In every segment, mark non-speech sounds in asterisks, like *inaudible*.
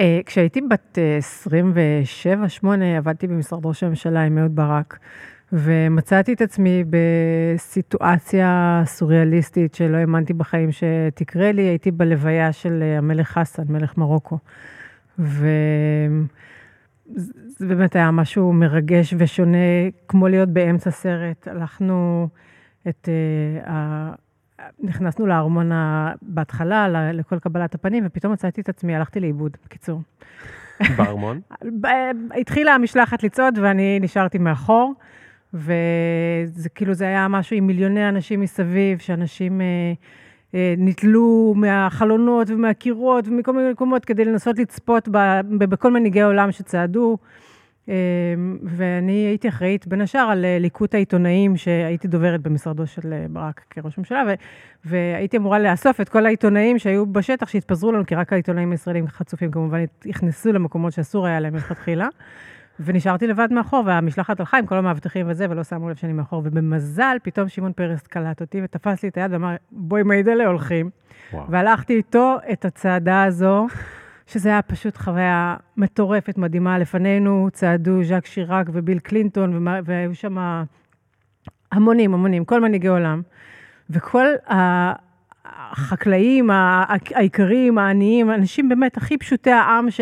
אה, כשהייתי בת 27-8, עבדתי במשרד ראש הממשלה עם אהוד ברק, ומצאתי את עצמי בסיטואציה סוריאליסטית שלא האמנתי בחיים שתקרה לי, הייתי בלוויה של המלך חסן, מלך מרוקו. וזה באמת היה משהו מרגש ושונה, כמו להיות באמצע סרט. הלכנו את... Uh, נכנסנו לארמון בהתחלה, לכל קבלת הפנים, ופתאום מצאתי את עצמי, הלכתי לאיבוד, בקיצור. בארמון? *laughs* התחילה המשלחת לצעוד ואני נשארתי מאחור, וזה כאילו, זה היה משהו עם מיליוני אנשים מסביב, שאנשים אה, אה, נתלו מהחלונות ומהקירות ומכל מיני מקומות כדי לנסות לצפות בכל מנהיגי העולם שצעדו. אמ, ואני הייתי אחראית, בין השאר, על אה, ליקוט העיתונאים, שהייתי דוברת במשרדו של אה, ברק כראש ממשלה, ו- והייתי אמורה לאסוף את כל העיתונאים שהיו בשטח, שהתפזרו לנו, כי רק העיתונאים הישראלים חצופים כמובן נכנסו למקומות שאסור היה להם מלכתחילה. ונשארתי לבד מאחור, והמשלחת הלכה עם כל המאבטחים וזה, ולא שמו לב שאני מאחור. ובמזל, פתאום שמעון פרס קלט אותי ותפס לי את היד ואמר, בואי מיידלה הולכים. וואו. והלכתי איתו את הצעדה הזו. שזה היה פשוט חוויה מטורפת, מדהימה. לפנינו צעדו ז'אק שיראק וביל קלינטון, והיו שם המונים, המונים, כל מנהיגי עולם. וכל החקלאים העיקריים, העניים, אנשים באמת הכי פשוטי העם ש,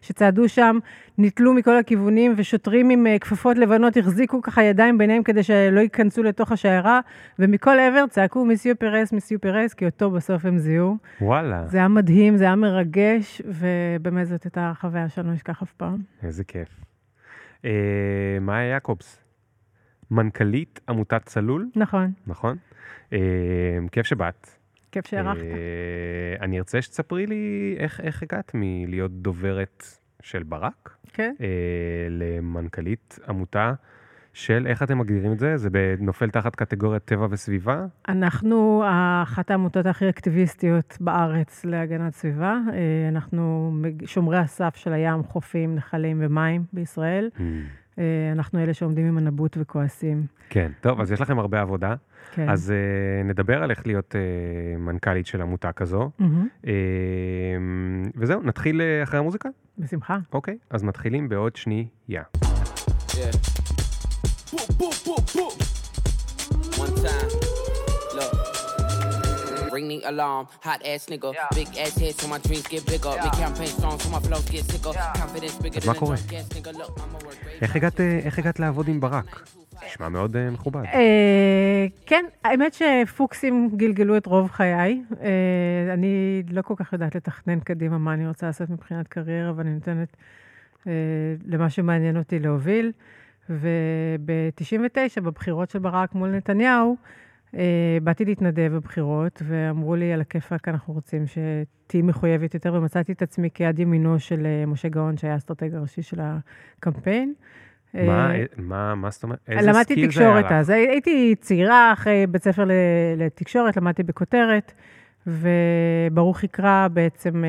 שצעדו שם, נתלו מכל הכיוונים, ושוטרים עם אה, כפפות לבנות החזיקו ככה ידיים ביניהם כדי שלא ייכנסו לתוך השיירה, ומכל עבר צעקו מיסיו פרס, מיסיו פרס, כי אותו בסוף הם זיהו. וואלה. זה היה מדהים, זה היה מרגש, ובאמת זאת הייתה חוויה שאני לא אשכח אף פעם. איזה כיף. אה, מאיה יעקובס, מנכ"לית עמותת צלול? נכון. נכון? אה, כיף שבאת. כיף שהערכת. אה, אני ארצה שתספרי לי איך, איך הגעת מלהיות דוברת של ברק, כן. אה, למנכ"לית עמותה של, איך אתם מגדירים את זה? זה נופל תחת קטגוריית טבע וסביבה? אנחנו אחת העמותות הכי אקטיביסטיות בארץ להגנת סביבה. אה, אנחנו שומרי הסף של הים, חופים, נחלים ומים בישראל. Mm. אה, אנחנו אלה שעומדים עם הנבוט וכועסים. כן, טוב, אז יש לכם הרבה עבודה. כן. אז uh, נדבר על איך להיות uh, מנכ"לית של עמותה כזו. Mm-hmm. Uh, וזהו, נתחיל uh, אחרי המוזיקה? בשמחה. אוקיי, אז מתחילים בעוד שנייה. Yeah. One time. Ring the alarm, hot ass nigga. Yeah. Big ass head so my dreams get bigger. Yeah. Big campaign strong so my flows get sicker. Yeah. Confidence bigger than a drunk ass nigga. Look, I'm a work איך הגעת, איך הגעת לעבוד עם ברק? נשמע מאוד uh, מכובד. Uh, כן, האמת שפוקסים גלגלו את רוב חיי. Uh, אני לא כל כך יודעת לתכנן קדימה מה אני רוצה לעשות מבחינת קריירה, ואני נותנת uh, למה שמעניין אותי להוביל. וב-99, בבחירות של ברק מול נתניהו, אה, באתי להתנדב בבחירות, ואמרו לי, על הכיפאק, אנחנו רוצים שתהיי מחויבת יותר, ומצאתי את עצמי כיד ימינו של אה, משה גאון, שהיה האסטרטג הראשי של הקמפיין. מה, אה, מה, מה זאת אומרת? איזה skill זה היה לך? למדתי תקשורת אז. הייתי צעירה אחרי בית ספר לתקשורת, למדתי בכותרת, וברוך יקרא בעצם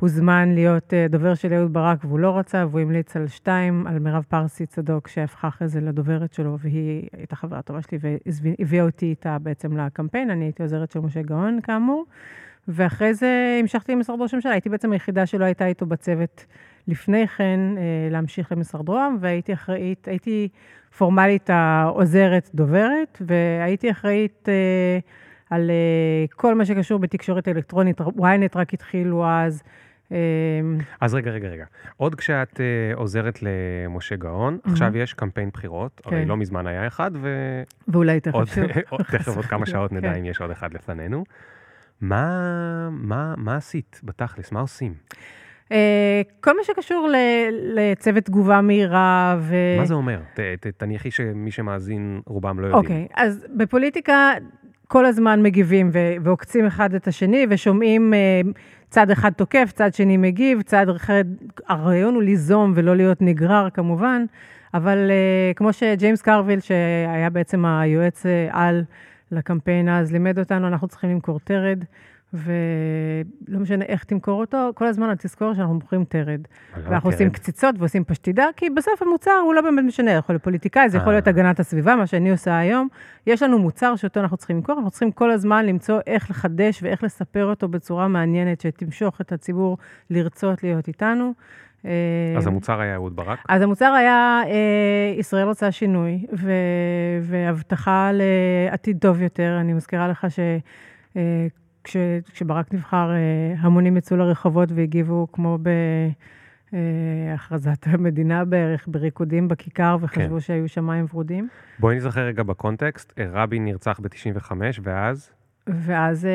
הוזמן להיות אה, דובר של אהוד ברק והוא לא רצה, והוא המליץ על שתיים, על מירב פרסי צדוק, שהפכה אחרי זה לדוברת שלו, והיא הייתה חברה טובה שלי, והביאה אותי איתה בעצם לקמפיין, אני הייתי עוזרת של משה גאון, כאמור. ואחרי זה המשכתי למשרד ראש הממשלה, הייתי בעצם היחידה שלא הייתה איתו בצוות לפני כן, אה, להמשיך למשרד רוה"מ, והייתי אחראית, הייתי פורמלית העוזרת דוברת, והייתי אחראית אה, על כל מה שקשור בתקשורת אלקטרונית, ynet רק התחילו אז. אמ, אז רגע, רגע, רגע. עוד כשאת uh, עוזרת למשה גאון, mm-hmm. עכשיו יש קמפיין בחירות, כן. הרי לא מזמן היה אחד, ו... ואולי תכף שוב. *laughs* תכף עוד כמה *laughs* שעות נדע כן. אם יש עוד אחד לפנינו. מה, מה, מה עשית בתכלס? מה עושים? Uh, כל מה שקשור לצוות תגובה מהירה ו... מה זה אומר? ת, ת, תניחי שמי שמאזין, רובם לא יודעים. אוקיי, okay, אז בפוליטיקה כל הזמן מגיבים ועוקצים אחד את השני ושומעים uh, צד אחד תוקף, צד שני מגיב, צד אחר, הרעיון הוא ליזום ולא להיות נגרר כמובן, אבל uh, כמו שג'יימס קרוויל, שהיה בעצם היועץ uh, על לקמפיין אז, לימד אותנו, אנחנו צריכים למכור תרד, ולא משנה איך תמכור אותו, כל הזמן אתה תזכור שאנחנו מוכרים תרד. ואנחנו עושים קציצות ועושים פשטידה, כי בסוף המוצר הוא לא באמת משנה, יכול להיות פוליטיקאי, זה יכול להיות הגנת הסביבה, מה שאני עושה היום. יש לנו מוצר שאותו אנחנו צריכים למכור, אנחנו צריכים כל הזמן למצוא איך לחדש ואיך לספר אותו בצורה מעניינת, שתמשוך את הציבור לרצות להיות איתנו. אז המוצר היה אהוד ברק? אז המוצר היה ישראל רוצה שינוי, והבטחה לעתיד טוב יותר. אני מזכירה לך ש... כש, כשברק נבחר, המונים יצאו לרחובות והגיבו כמו בהכרזת המדינה בערך, בריקודים בכיכר, וחשבו כן. שהיו שמיים ורודים. בואי נזכר רגע בקונטקסט, רבין נרצח ב-95, ואז? ואז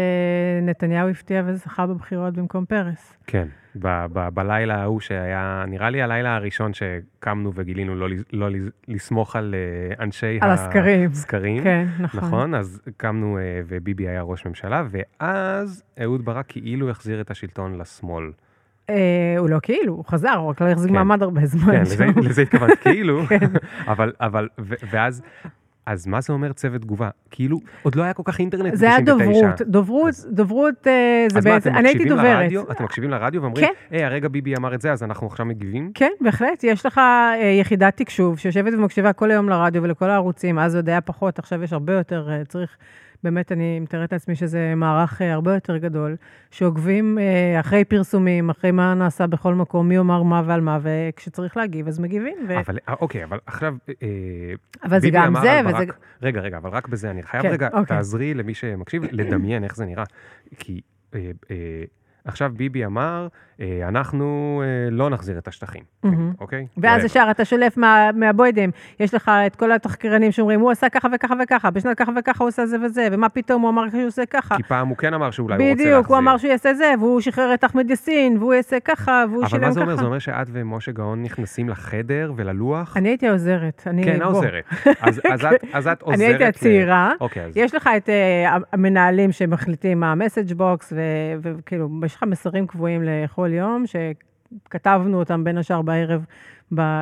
נתניהו הפתיע וזכה בבחירות במקום פרס. כן, ב- ב- בלילה ההוא שהיה, נראה לי הלילה הראשון שקמנו וגילינו לא, לא לסמוך על אנשי על הסקרים. הסקרים. כן, נכון. נכון, אז קמנו וביבי היה ראש ממשלה, ואז אהוד ברק כאילו החזיר את השלטון לשמאל. הוא לא כאילו, הוא חזר, הוא רק לא החזיק מעמד הרבה זמן. כן, לזה התכוונת, כאילו, *laughs* אבל, אבל, ואז אז מה זה אומר צוות תגובה? כאילו, עוד לא היה כל כך אינטרנט ב-99. זה היה דוברות, דוברות, דוברות זה בעצם, אני הייתי דוברת. אתם מקשיבים לרדיו ואומרים, היי, הרגע ביבי אמר את זה, אז אנחנו עכשיו מגיבים? כן, בהחלט, יש לך יחידת תקשוב שיושבת ומקשיבה כל היום לרדיו ולכל הערוצים, אז עוד היה פחות, עכשיו יש הרבה יותר, צריך... באמת, אני מתארת לעצמי שזה מערך הרבה יותר גדול, שעוקבים אחרי פרסומים, אחרי מה נעשה בכל מקום, מי אומר מה ועל מה, וכשצריך להגיב, אז מגיבים. ו... אבל, אוקיי, אבל עכשיו, אבל זה גם זה, וזה... ברק, רגע, רגע, אבל רק בזה, אני חייב כן, רגע, אוקיי. תעזרי למי שמקשיב, לדמיין איך זה נראה. כי... אה, אה, עכשיו ביבי אמר, אנחנו לא נחזיר את השטחים, אוקיי? ואז ישר אתה שולף מהבוידם, יש לך את כל התחקירנים שאומרים, הוא עשה ככה וככה וככה, בשנת ככה וככה הוא עשה זה וזה, ומה פתאום הוא אמר שהוא עושה ככה. כי פעם הוא כן אמר שאולי הוא רוצה להחזיר. בדיוק, הוא אמר שהוא יעשה זה, והוא שחרר את אחמד יאסין, והוא יעשה ככה, והוא שילם ככה. אבל מה זה אומר? זה אומר שאת ומשה גאון נכנסים לחדר וללוח? אני הייתי העוזרת. *laughs* כן, העוזרת. אז את עוזרת. אני הייתי הצעירה. יש לך את המנהלים שמחליטים מה ה message box, וכאילו, יש לך מסרים קבועים לכל יום, שכתבנו אותם בין השאר בערב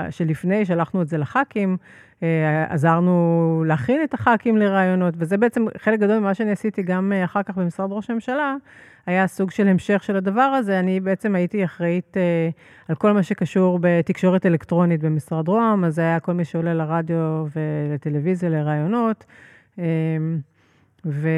שלפני, שלחנו את זה לח"כים, עזרנו להכין את הח"כים לראיונות, וזה בעצם חלק גדול ממה שאני עשיתי גם אחר כך במשרד ראש הממשלה, היה סוג של המשך של הדבר הזה. אני בעצם הייתי אחראית על כל מה שקשור בתקשורת אלקטרונית במשרד רוה"מ, אז זה היה כל מי שעולה לרדיו ולטלוויזיה לרעיונות. ו...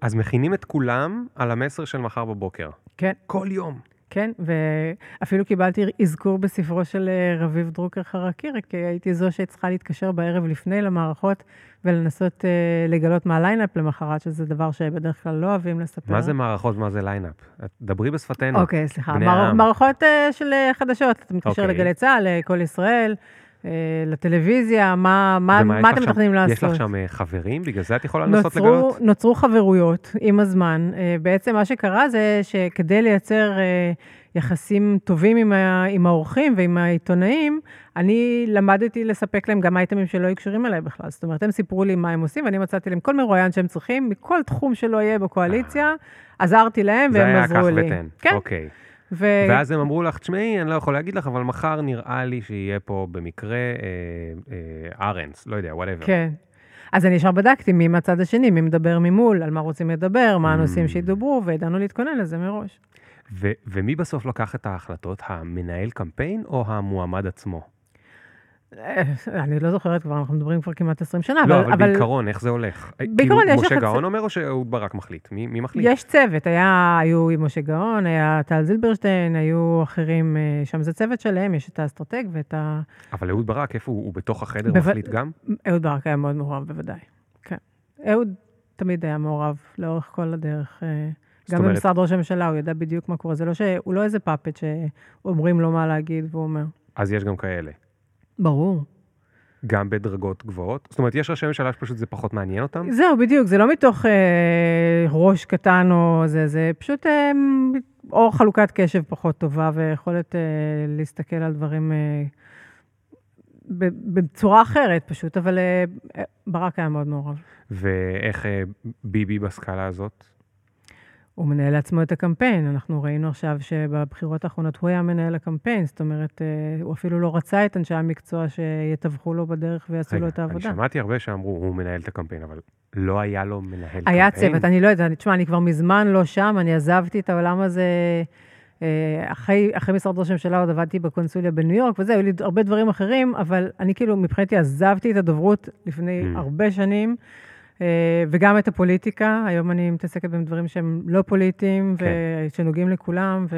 אז מכינים את כולם על המסר של מחר בבוקר. כן. כל יום. כן, ואפילו קיבלתי אזכור בספרו של רביב דרוקר חרקירי, כי הייתי זו שצריכה להתקשר בערב לפני למערכות ולנסות לגלות מה ה lineup למחרת, שזה דבר שבדרך כלל לא אוהבים לספר. מה זה מערכות ומה זה lineup? דברי בשפתנו. אוקיי, סליחה. מערכות של חדשות, אתה מתקשר לגלי צה"ל, לקול ישראל. לטלוויזיה, מה, מה, מה אתם מתכננים לעשות? יש לך שם חברים? בגלל זה את יכולה לנסות לגלות? נוצרו חברויות עם הזמן. בעצם מה שקרה זה שכדי לייצר יחסים טובים עם, עם האורחים ועם העיתונאים, אני למדתי לספק להם גם אייטמים שלא היו קשורים אליי בכלל. זאת אומרת, הם סיפרו לי מה הם עושים, ואני מצאתי להם כל מרואיין שהם צריכים, מכל תחום שלא יהיה בקואליציה, עזרתי להם והם עזרו לי. זה היה קח ותן, כן. אוקיי. ו... ואז הם אמרו לך, תשמעי, אני לא יכול להגיד לך, אבל מחר נראה לי שיהיה פה במקרה אה, אה, ארנס, לא יודע, whatever. כן. אז אני ישר בדקתי מי מהצד השני, מי מדבר ממול, על מה רוצים לדבר, מה הנושאים mm. שידברו, וידענו להתכונן לזה מראש. ו- ומי בסוף לקח את ההחלטות, המנהל קמפיין או המועמד עצמו? אני לא זוכרת כבר, אנחנו מדברים כבר כמעט 20 שנה. לא, אבל, אבל בעיקרון, איך זה הולך? בעיקרון כאילו, יש... משה גאון אומר או שאהוד ברק מחליט? מי, מי מחליט? יש צוות, היה, היו משה גאון, היה טל זילברשטיין, היו אחרים, שם זה צוות שלהם, יש את האסטרטג ואת ה... אבל אהוד ברק, איפה הוא? הוא בתוך החדר בו... מחליט גם? אהוד ברק היה מאוד מעורב, בוודאי. כן. אהוד תמיד היה מעורב לאורך כל הדרך. גם אומרת... במשרד ראש הממשלה, הוא יודע בדיוק מה קורה. זה לא שהוא לא איזה פאפט שאומרים לו מה להגיד והוא אומר. אז יש גם כאלה. ברור. גם בדרגות גבוהות? זאת אומרת, יש ראשי ממשלה שפשוט זה פחות מעניין אותם? זהו, בדיוק, זה לא מתוך אה, ראש קטן או זה, זה פשוט אה, או חלוקת קשב פחות טובה ויכולת אה, להסתכל על דברים אה, בצורה אחרת פשוט, אבל אה, ברק היה מאוד מעורב. ואיך אה, ביבי בסקאלה הזאת? הוא מנהל לעצמו את הקמפיין. אנחנו ראינו עכשיו שבבחירות האחרונות הוא היה מנהל הקמפיין, זאת אומרת, אה, הוא אפילו לא רצה את אנשי המקצוע שיתווכו לו בדרך ויעשו לו את העבודה. אני שמעתי הרבה שאמרו, הוא מנהל את הקמפיין, אבל לא היה לו מנהל היה קמפיין. היה צוות, אני לא יודעת, תשמע, אני כבר מזמן לא שם, אני עזבתי את העולם הזה. אה, אחרי, אחרי משרד ראש הממשלה עוד עבדתי בקונסוליה בניו יורק וזה, היו לי הרבה דברים אחרים, אבל אני כאילו מבחינתי עזבתי את הדוברות לפני mm. הרבה שנים, וגם את הפוליטיקה. היום אני מתעסקת בדברים שהם לא פוליטיים, כן. ושנוגעים לכולם, ו...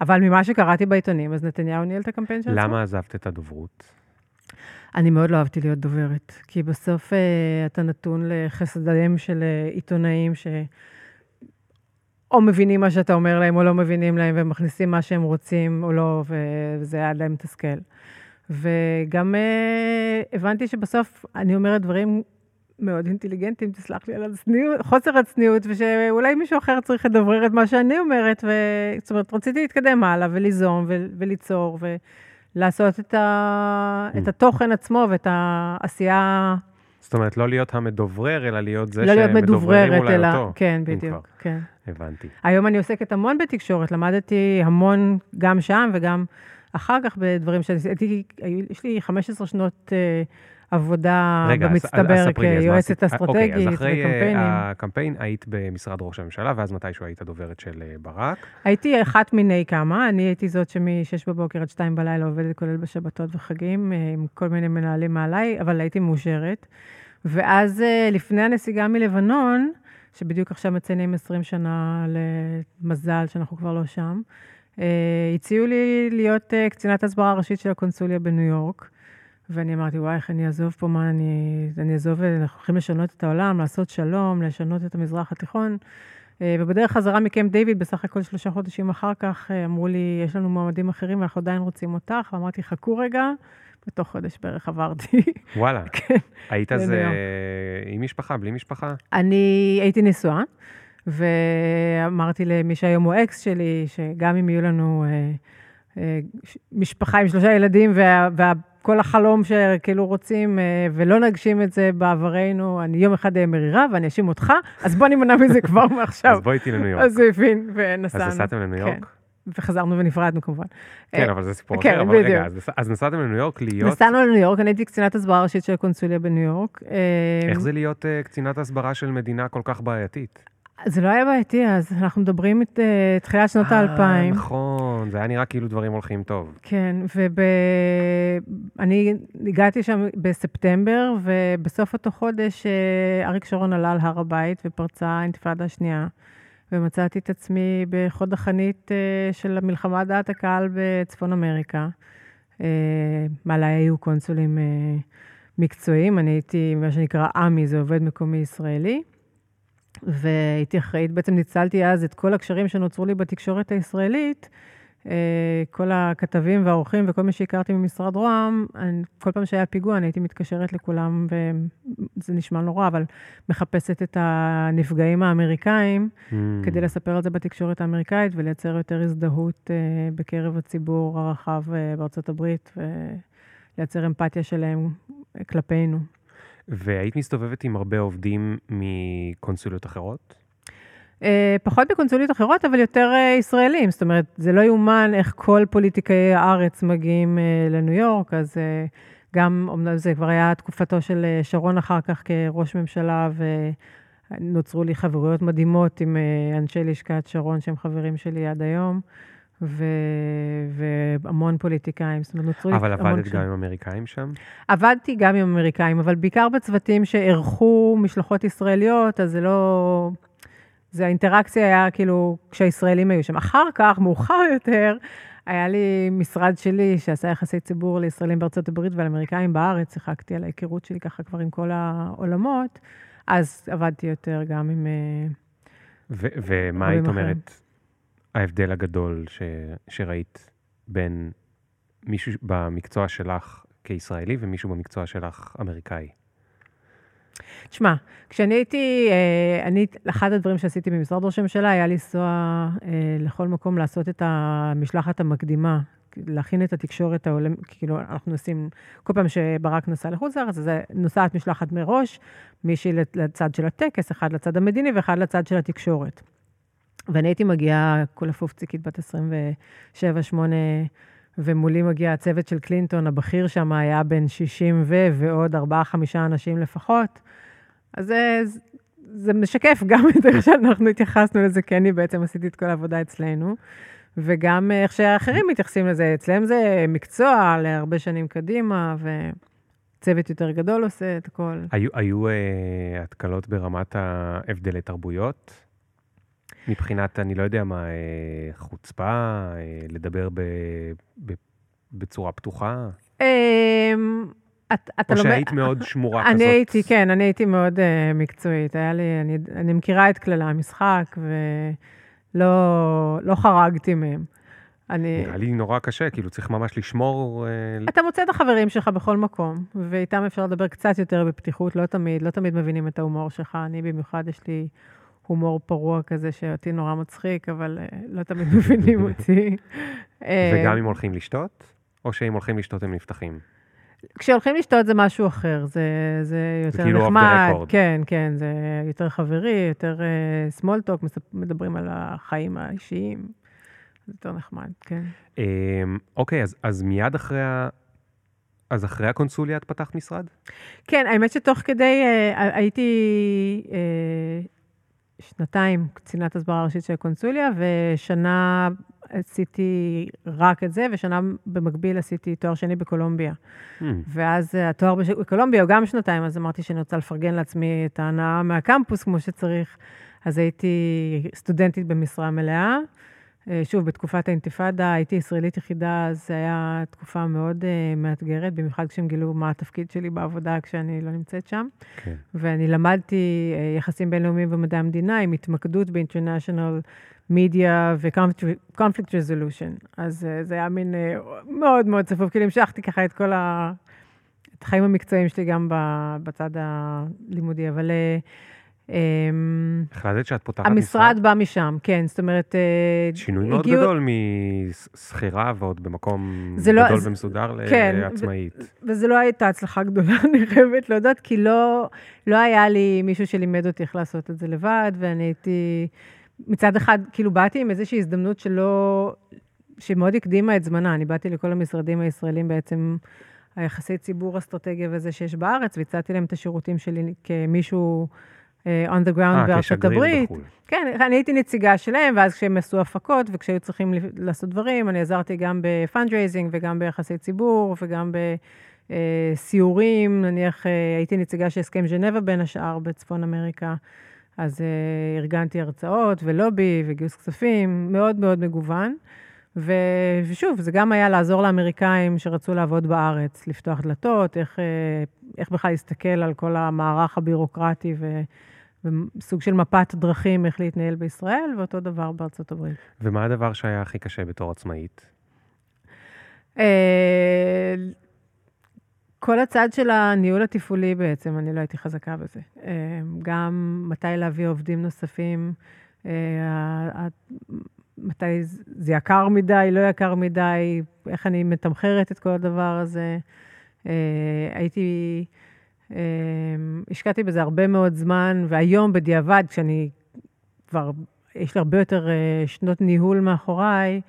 אבל ממה שקראתי בעיתונים, אז נתניהו ניהל את הקמפיין של עצמו. למה עזבת את הדוברות? אני מאוד לא אהבתי להיות דוברת, כי בסוף אה, אתה נתון לחסדיהם של עיתונאים ש... או מבינים מה שאתה אומר להם, או לא מבינים להם, ומכניסים מה שהם רוצים, או לא, וזה היה להם מתסכל. וגם אה, הבנתי שבסוף אני אומרת דברים מאוד אינטליגנטיים, תסלח לי על הצניעות, חוסר הצניעות, ושאולי מישהו אחר צריך לדברר את מה שאני אומרת, ו... זאת אומרת, רציתי להתקדם הלאה וליזום ו... וליצור ולעשות את, ה... את mm. התוכן עצמו ואת העשייה זאת אומרת, לא להיות המדוברר, אלא להיות זה לא שמדובררים אולי אלא, אותו. כן, בדיוק, כן. הבנתי. היום אני עוסקת המון בתקשורת, למדתי המון גם שם וגם אחר כך בדברים שעשיתי, יש לי 15 שנות... uh, עבודה רגע, במצטבר כיועצת אסטרטגית אוקיי, אז אחרי וקמפיינים. הקמפיין היית במשרד ראש הממשלה, ואז מתישהו היית הדוברת של אה, ברק? הייתי אחת מיני כמה, אני הייתי זאת שמ-6 בבוקר עד 2 בלילה עובדת, כולל בשבתות וחגים, אה, עם כל מיני מנהלים מעליי, אבל הייתי מאושרת. ואז אה, לפני הנסיגה מלבנון, שבדיוק עכשיו מציינים 20 שנה למזל שאנחנו כבר לא שם, הציעו לי להיות קצינת הסברה הראשית של הקונסוליה בניו יורק. ואני אמרתי, וואי, איך אני אעזוב פה, מה אני... אני אעזוב, אנחנו הולכים לשנות את העולם, לעשות שלום, לשנות את המזרח התיכון. אה, ובדרך חזרה מקמפ דיוויד, בסך הכל שלושה חודשים אחר כך, אה, אמרו לי, יש לנו מועמדים אחרים ואנחנו עדיין רוצים אותך, ואמרתי, חכו רגע, בתוך חודש בערך עברתי. וואלה. *laughs* כן. היית אז עם משפחה, בלי משפחה? אני הייתי נשואה, ואמרתי למי שהיום הוא אקס שלי, שגם אם יהיו לנו אה, אה, משפחה עם שלושה ילדים, וה, וה, כל החלום שכאילו רוצים, אה, ולא נגשים את זה בעברנו, אני יום אחד אהיה מרירה ואני אאשים אותך, אז בוא נימנע מזה כבר *laughs* מעכשיו. אז בואי איתי לניו יורק. אז הוא הבין, ונסענו. אז נסעתם לניו יורק? כן. וחזרנו ונפרדנו כמובן. כן, אה, אבל זה סיפור כן, אחר, אבל רגע, אז נסעתם לניו יורק להיות... נסענו לניו יורק, אני הייתי קצינת הסברה ראשית של הקונסוליה בניו יורק. איך אה, זה להיות קצינת הסברה של מדינה כל כך בעייתית? זה לא היה בעייתי אז, אנחנו מדברים את uh, תחילת שנות האלפיים. נכון, זה היה נראה כאילו דברים הולכים טוב. כן, ואני הגעתי שם בספטמבר, ובסוף אותו חודש uh, אריק שרון עלה על הר הבית ופרצה האינתיפאדה השנייה, ומצאתי את עצמי בחוד החנית uh, של המלחמה דעת הקהל בצפון אמריקה. Uh, מעליי היו קונסולים מקצועיים, אני הייתי מה שנקרא עמי, זה עובד מקומי ישראלי. והייתי אחראית, בעצם ניצלתי אז את כל הקשרים שנוצרו לי בתקשורת הישראלית, אה, כל הכתבים והאורחים וכל מי שהכרתי ממשרד רוה"מ, כל פעם שהיה פיגוע אני הייתי מתקשרת לכולם, וזה נשמע נורא, אבל מחפשת את הנפגעים האמריקאים, mm. כדי לספר על זה בתקשורת האמריקאית ולייצר יותר הזדהות אה, בקרב הציבור הרחב אה, בארצות הברית, ולייצר אמפתיה שלהם כלפינו. והיית מסתובבת עם הרבה עובדים מקונסוליות אחרות? Uh, פחות מקונסוליות אחרות, אבל יותר uh, ישראלים. זאת אומרת, זה לא יאומן איך כל פוליטיקאי הארץ מגיעים uh, לניו יורק, אז uh, גם, אמנם זה כבר היה תקופתו של uh, שרון אחר כך כראש ממשלה, ונוצרו לי חברויות מדהימות עם uh, אנשי לשכת שרון, שהם חברים שלי עד היום. ו... והמון פוליטיקאים, זאת אומרת, נוצרו אבל עבדת גם עם אמריקאים שם? עבדתי גם עם אמריקאים, אבל בעיקר בצוותים שאירחו משלחות ישראליות, אז זה לא... זה האינטראקציה היה כאילו כשהישראלים היו שם. אחר כך, מאוחר יותר, היה לי משרד שלי שעשה יחסי ציבור לישראלים בארצות הברית ולאמריקאים בארץ, שיחקתי על ההיכרות שלי ככה כבר עם כל העולמות, אז עבדתי יותר גם עם... אה, ומה היית אומרת? ההבדל הגדול ש, שראית בין מישהו במקצוע שלך כישראלי ומישהו במקצוע שלך אמריקאי? תשמע, כשאני הייתי, אה, אני, אחד הדברים שעשיתי במשרד ראש הממשלה היה לנסוע אה, לכל מקום לעשות את המשלחת המקדימה, להכין את התקשורת העולם, כאילו, אנחנו נוסעים, כל פעם שברק נסע לחוץ לארץ, אז נוסעת משלחת מראש, מישהי לצד של הטקס, אחד לצד המדיני ואחד לצד של התקשורת. ואני הייתי מגיעה כולה פופציקית בת 27-8, ומולי מגיע הצוות של קלינטון, הבכיר שם היה בן 60 ו, ועוד 4-5 אנשים לפחות. אז זה, זה משקף גם את איך שאנחנו התייחסנו לזה, כי אני בעצם עשיתי את כל העבודה אצלנו, וגם איך שאחרים מתייחסים לזה. אצלם זה מקצוע להרבה שנים קדימה, וצוות יותר גדול עושה את הכל. היו, היו אה, התקלות ברמת ההבדלי תרבויות? מבחינת, אני לא יודע מה, אה, חוצפה, אה, לדבר ב, ב, בצורה פתוחה? אמ, את, אתה או שהיית מאוד שמורה אני כזאת? אני הייתי, כן, אני הייתי מאוד uh, מקצועית. היה לי, אני, אני מכירה את כללי המשחק, ולא לא חרגתי מהם. אני... נראה לי נורא קשה, כאילו צריך ממש לשמור... אתה מוצא את החברים שלך בכל מקום, ואיתם אפשר לדבר קצת יותר בפתיחות, לא תמיד, לא תמיד מבינים את ההומור שלך. אני במיוחד, יש לי הומור פרוע כזה שאותי נורא מצחיק, אבל uh, לא תמיד מבינים *laughs* אותי. וגם אם הולכים לשתות? או שאם הולכים לשתות הם נפתחים? כשהולכים לשתות זה משהו אחר, זה, זה יותר זה כאילו נחמד. כן, כן, זה יותר חברי, יותר uh, small talk, מדברים על החיים האישיים. זה יותר נחמד, כן. Um, אוקיי, אז, אז מיד אחרי ה... אז אחרי הקונסוליה את פתחת משרד? כן, האמת שתוך כדי uh, הייתי uh, שנתיים קצינת הסברה ראשית של הקונסוליה, ושנה עשיתי רק את זה, ושנה במקביל עשיתי תואר שני בקולומביה. Mm. ואז התואר בקולומביה הוא גם שנתיים, אז אמרתי שאני רוצה לפרגן לעצמי את ההנאה מהקמפוס כמו שצריך. אז הייתי סטודנטית במשרה מלאה. אה, שוב, בתקופת האינתיפאדה הייתי ישראלית יחידה, זו הייתה תקופה מאוד uh, מאתגרת, במיוחד כשהם גילו מה התפקיד שלי בעבודה כשאני לא נמצאת שם. כן. ואני למדתי uh, יחסים בינלאומיים ומדעי המדינה עם התמקדות ב-International Media ו-Conflict Resolution. אז uh, זה היה מין uh, מאוד מאוד צפוף, כאילו המשכתי ככה את כל ה... את החיים המקצועיים שלי גם בצד הלימודי, אבל... Uh, החלטת שאת פותחת משרד? המשרד בא משם, כן, זאת אומרת... אה, שינוי מאוד גדול משכירה ועוד במקום לא- גדול ומסודר כן, לעצמאית. וזה לא הייתה הצלחה גדולה, *laughs* אני חייבת להודות, כי לא, לא היה לי מישהו שלימד אותי איך לעשות את זה לבד, ואני הייתי... מצד אחד, כאילו באתי עם איזושהי הזדמנות שלא... שמאוד הקדימה את זמנה. אני באתי לכל המשרדים הישראלים בעצם, היחסי ציבור, אסטרטגיה וזה שיש בארץ, והצעתי להם את השירותים שלי כמישהו... uh, on the ground, אה, בארצות הברית. בחו"ל. כן, אני הייתי נציגה שלהם, ואז כשהם עשו הפקות וכשהיו צריכים לעשות דברים, אני עזרתי גם ב fundraising וגם ביחסי ציבור וגם בסיורים, נניח uh, הייתי נציגה של הסכם ז'נבה בין השאר בצפון אמריקה, אז ארגנתי הרצאות ולובי וגיוס כספים, מאוד מאוד מגוון. ו... ושוב, זה גם היה לעזור לאמריקאים שרצו לעבוד בארץ, לפתוח דלתות, איך, איך בכלל להסתכל על כל המערך הבירוקרטי ו... וסוג של מפת דרכים איך להתנהל בישראל, ואותו דבר בארצות הברית. ומה הדבר שהיה הכי קשה בתור עצמאית? אה, כל הצד של הניהול התפעולי בעצם, אני לא הייתי חזקה בזה. אה, גם מתי להביא עובדים נוספים, אה, מתי זה יקר מדי, לא יקר מדי, איך אני מתמחרת את כל הדבר הזה. הייתי... אמ, השקעתי בזה הרבה מאוד זמן, והיום בדיעבד, כשאני כבר, יש לי הרבה יותר אה, שנות ניהול מאחוריי,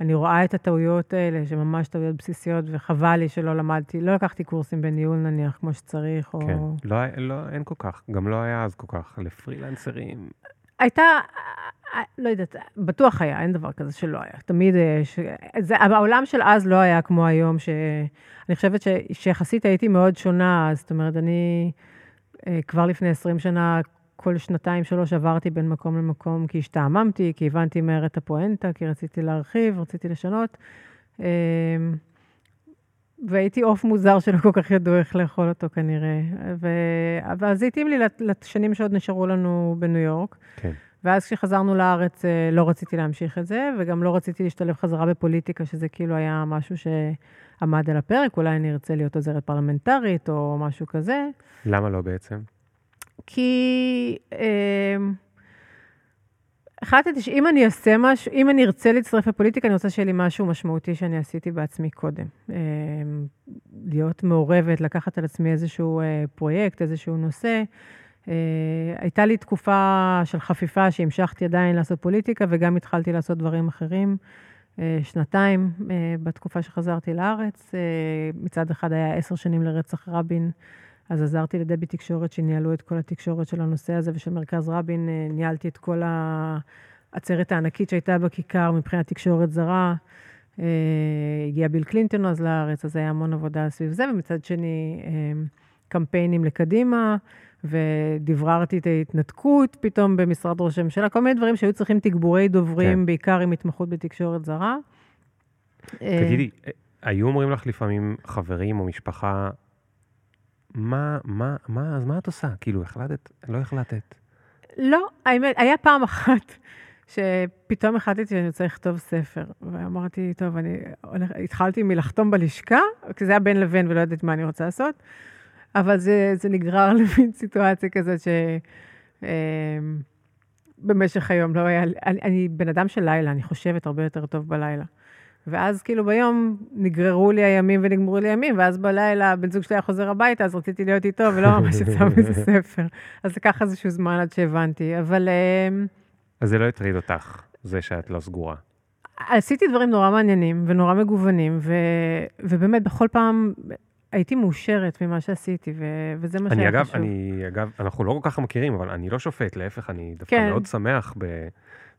אני רואה את הטעויות האלה, שממש טעויות בסיסיות, וחבל לי שלא למדתי, לא לקחתי קורסים בניהול נניח, כמו שצריך, או... כן, לא, לא, אין כל כך, גם לא היה אז כל כך, לפרילנסרים. הייתה, לא יודעת, בטוח היה, אין דבר כזה שלא היה. תמיד, אה, ש... זה, העולם של אז לא היה כמו היום, שאני חושבת ש... שיחסית הייתי מאוד שונה, זאת אומרת, אני אה, כבר לפני 20 שנה, כל שנתיים, שלוש עברתי בין מקום למקום, כי השתעממתי, כי הבנתי מהר את הפואנטה, כי רציתי להרחיב, רציתי לשנות. והייתי עוף מוזר שלא כל כך ידעו איך לאכול אותו כנראה. ו... אבל זה התאים לי לשנים שעוד נשארו לנו בניו יורק. כן. ואז כשחזרנו לארץ אה, לא רציתי להמשיך את זה, וגם לא רציתי להשתלב חזרה בפוליטיקה, שזה כאילו היה משהו שעמד על הפרק, אולי אני ארצה להיות עוזרת פרלמנטרית או משהו כזה. למה לא בעצם? כי אה, החלטתי שאם אני אעשה משהו, אם אני ארצה להצטרף לפוליטיקה, אני רוצה שיהיה לי משהו משמעותי שאני עשיתי בעצמי קודם. אה, להיות מעורבת, לקחת על עצמי איזשהו פרויקט, איזשהו נושא. הייתה לי תקופה של חפיפה שהמשכתי עדיין לעשות פוליטיקה, וגם התחלתי לעשות דברים אחרים. שנתיים בתקופה שחזרתי לארץ. מצד אחד היה עשר שנים לרצח רבין, אז עזרתי לדבי תקשורת שניהלו את כל התקשורת של הנושא הזה, ושל מרכז רבין ניהלתי את כל העצרת הענקית שהייתה בכיכר מבחינת תקשורת זרה. הגיע ביל קלינטון אז לארץ, אז היה המון עבודה סביב זה, ומצד שני, קמפיינים לקדימה, ודבררתי את ההתנתקות פתאום במשרד ראש הממשלה, כל מיני דברים שהיו צריכים תגבורי דוברים, כן. בעיקר עם התמחות בתקשורת זרה. תגידי, היו אומרים לך לפעמים חברים או משפחה, מה, מה, מה, אז מה את עושה? כאילו, החלטת? לא החלטת. לא, האמת, היה פעם אחת שפתאום החלטתי שאני רוצה לכתוב ספר. ואמרתי, טוב, אני הולך, התחלתי מלחתום בלשכה, כי זה היה בין לבין ולא ידעתי מה אני רוצה לעשות, אבל זה, זה נגרר למין *laughs* סיטואציה כזאת ש... במשך היום לא היה, אני, אני בן אדם של לילה, אני חושבת הרבה יותר טוב בלילה. ואז כאילו ביום נגררו לי הימים ונגמרו לי הימים, ואז בלילה בן זוג שלי היה חוזר הביתה, אז רציתי להיות איתו, ולא *laughs* ממש יצא מזה ספר. אז לקח איזשהו זמן עד שהבנתי, אבל... אז זה לא הטריד אותך, זה שאת לא סגורה. עשיתי דברים נורא מעניינים ונורא מגוונים, ו... ובאמת בכל פעם הייתי מאושרת ממה שעשיתי, ו... וזה מה שהיה אגב, חשוב. אני אגב, אנחנו לא כל כך מכירים, אבל אני לא שופט, להפך, אני דווקא כן. מאוד שמח ב...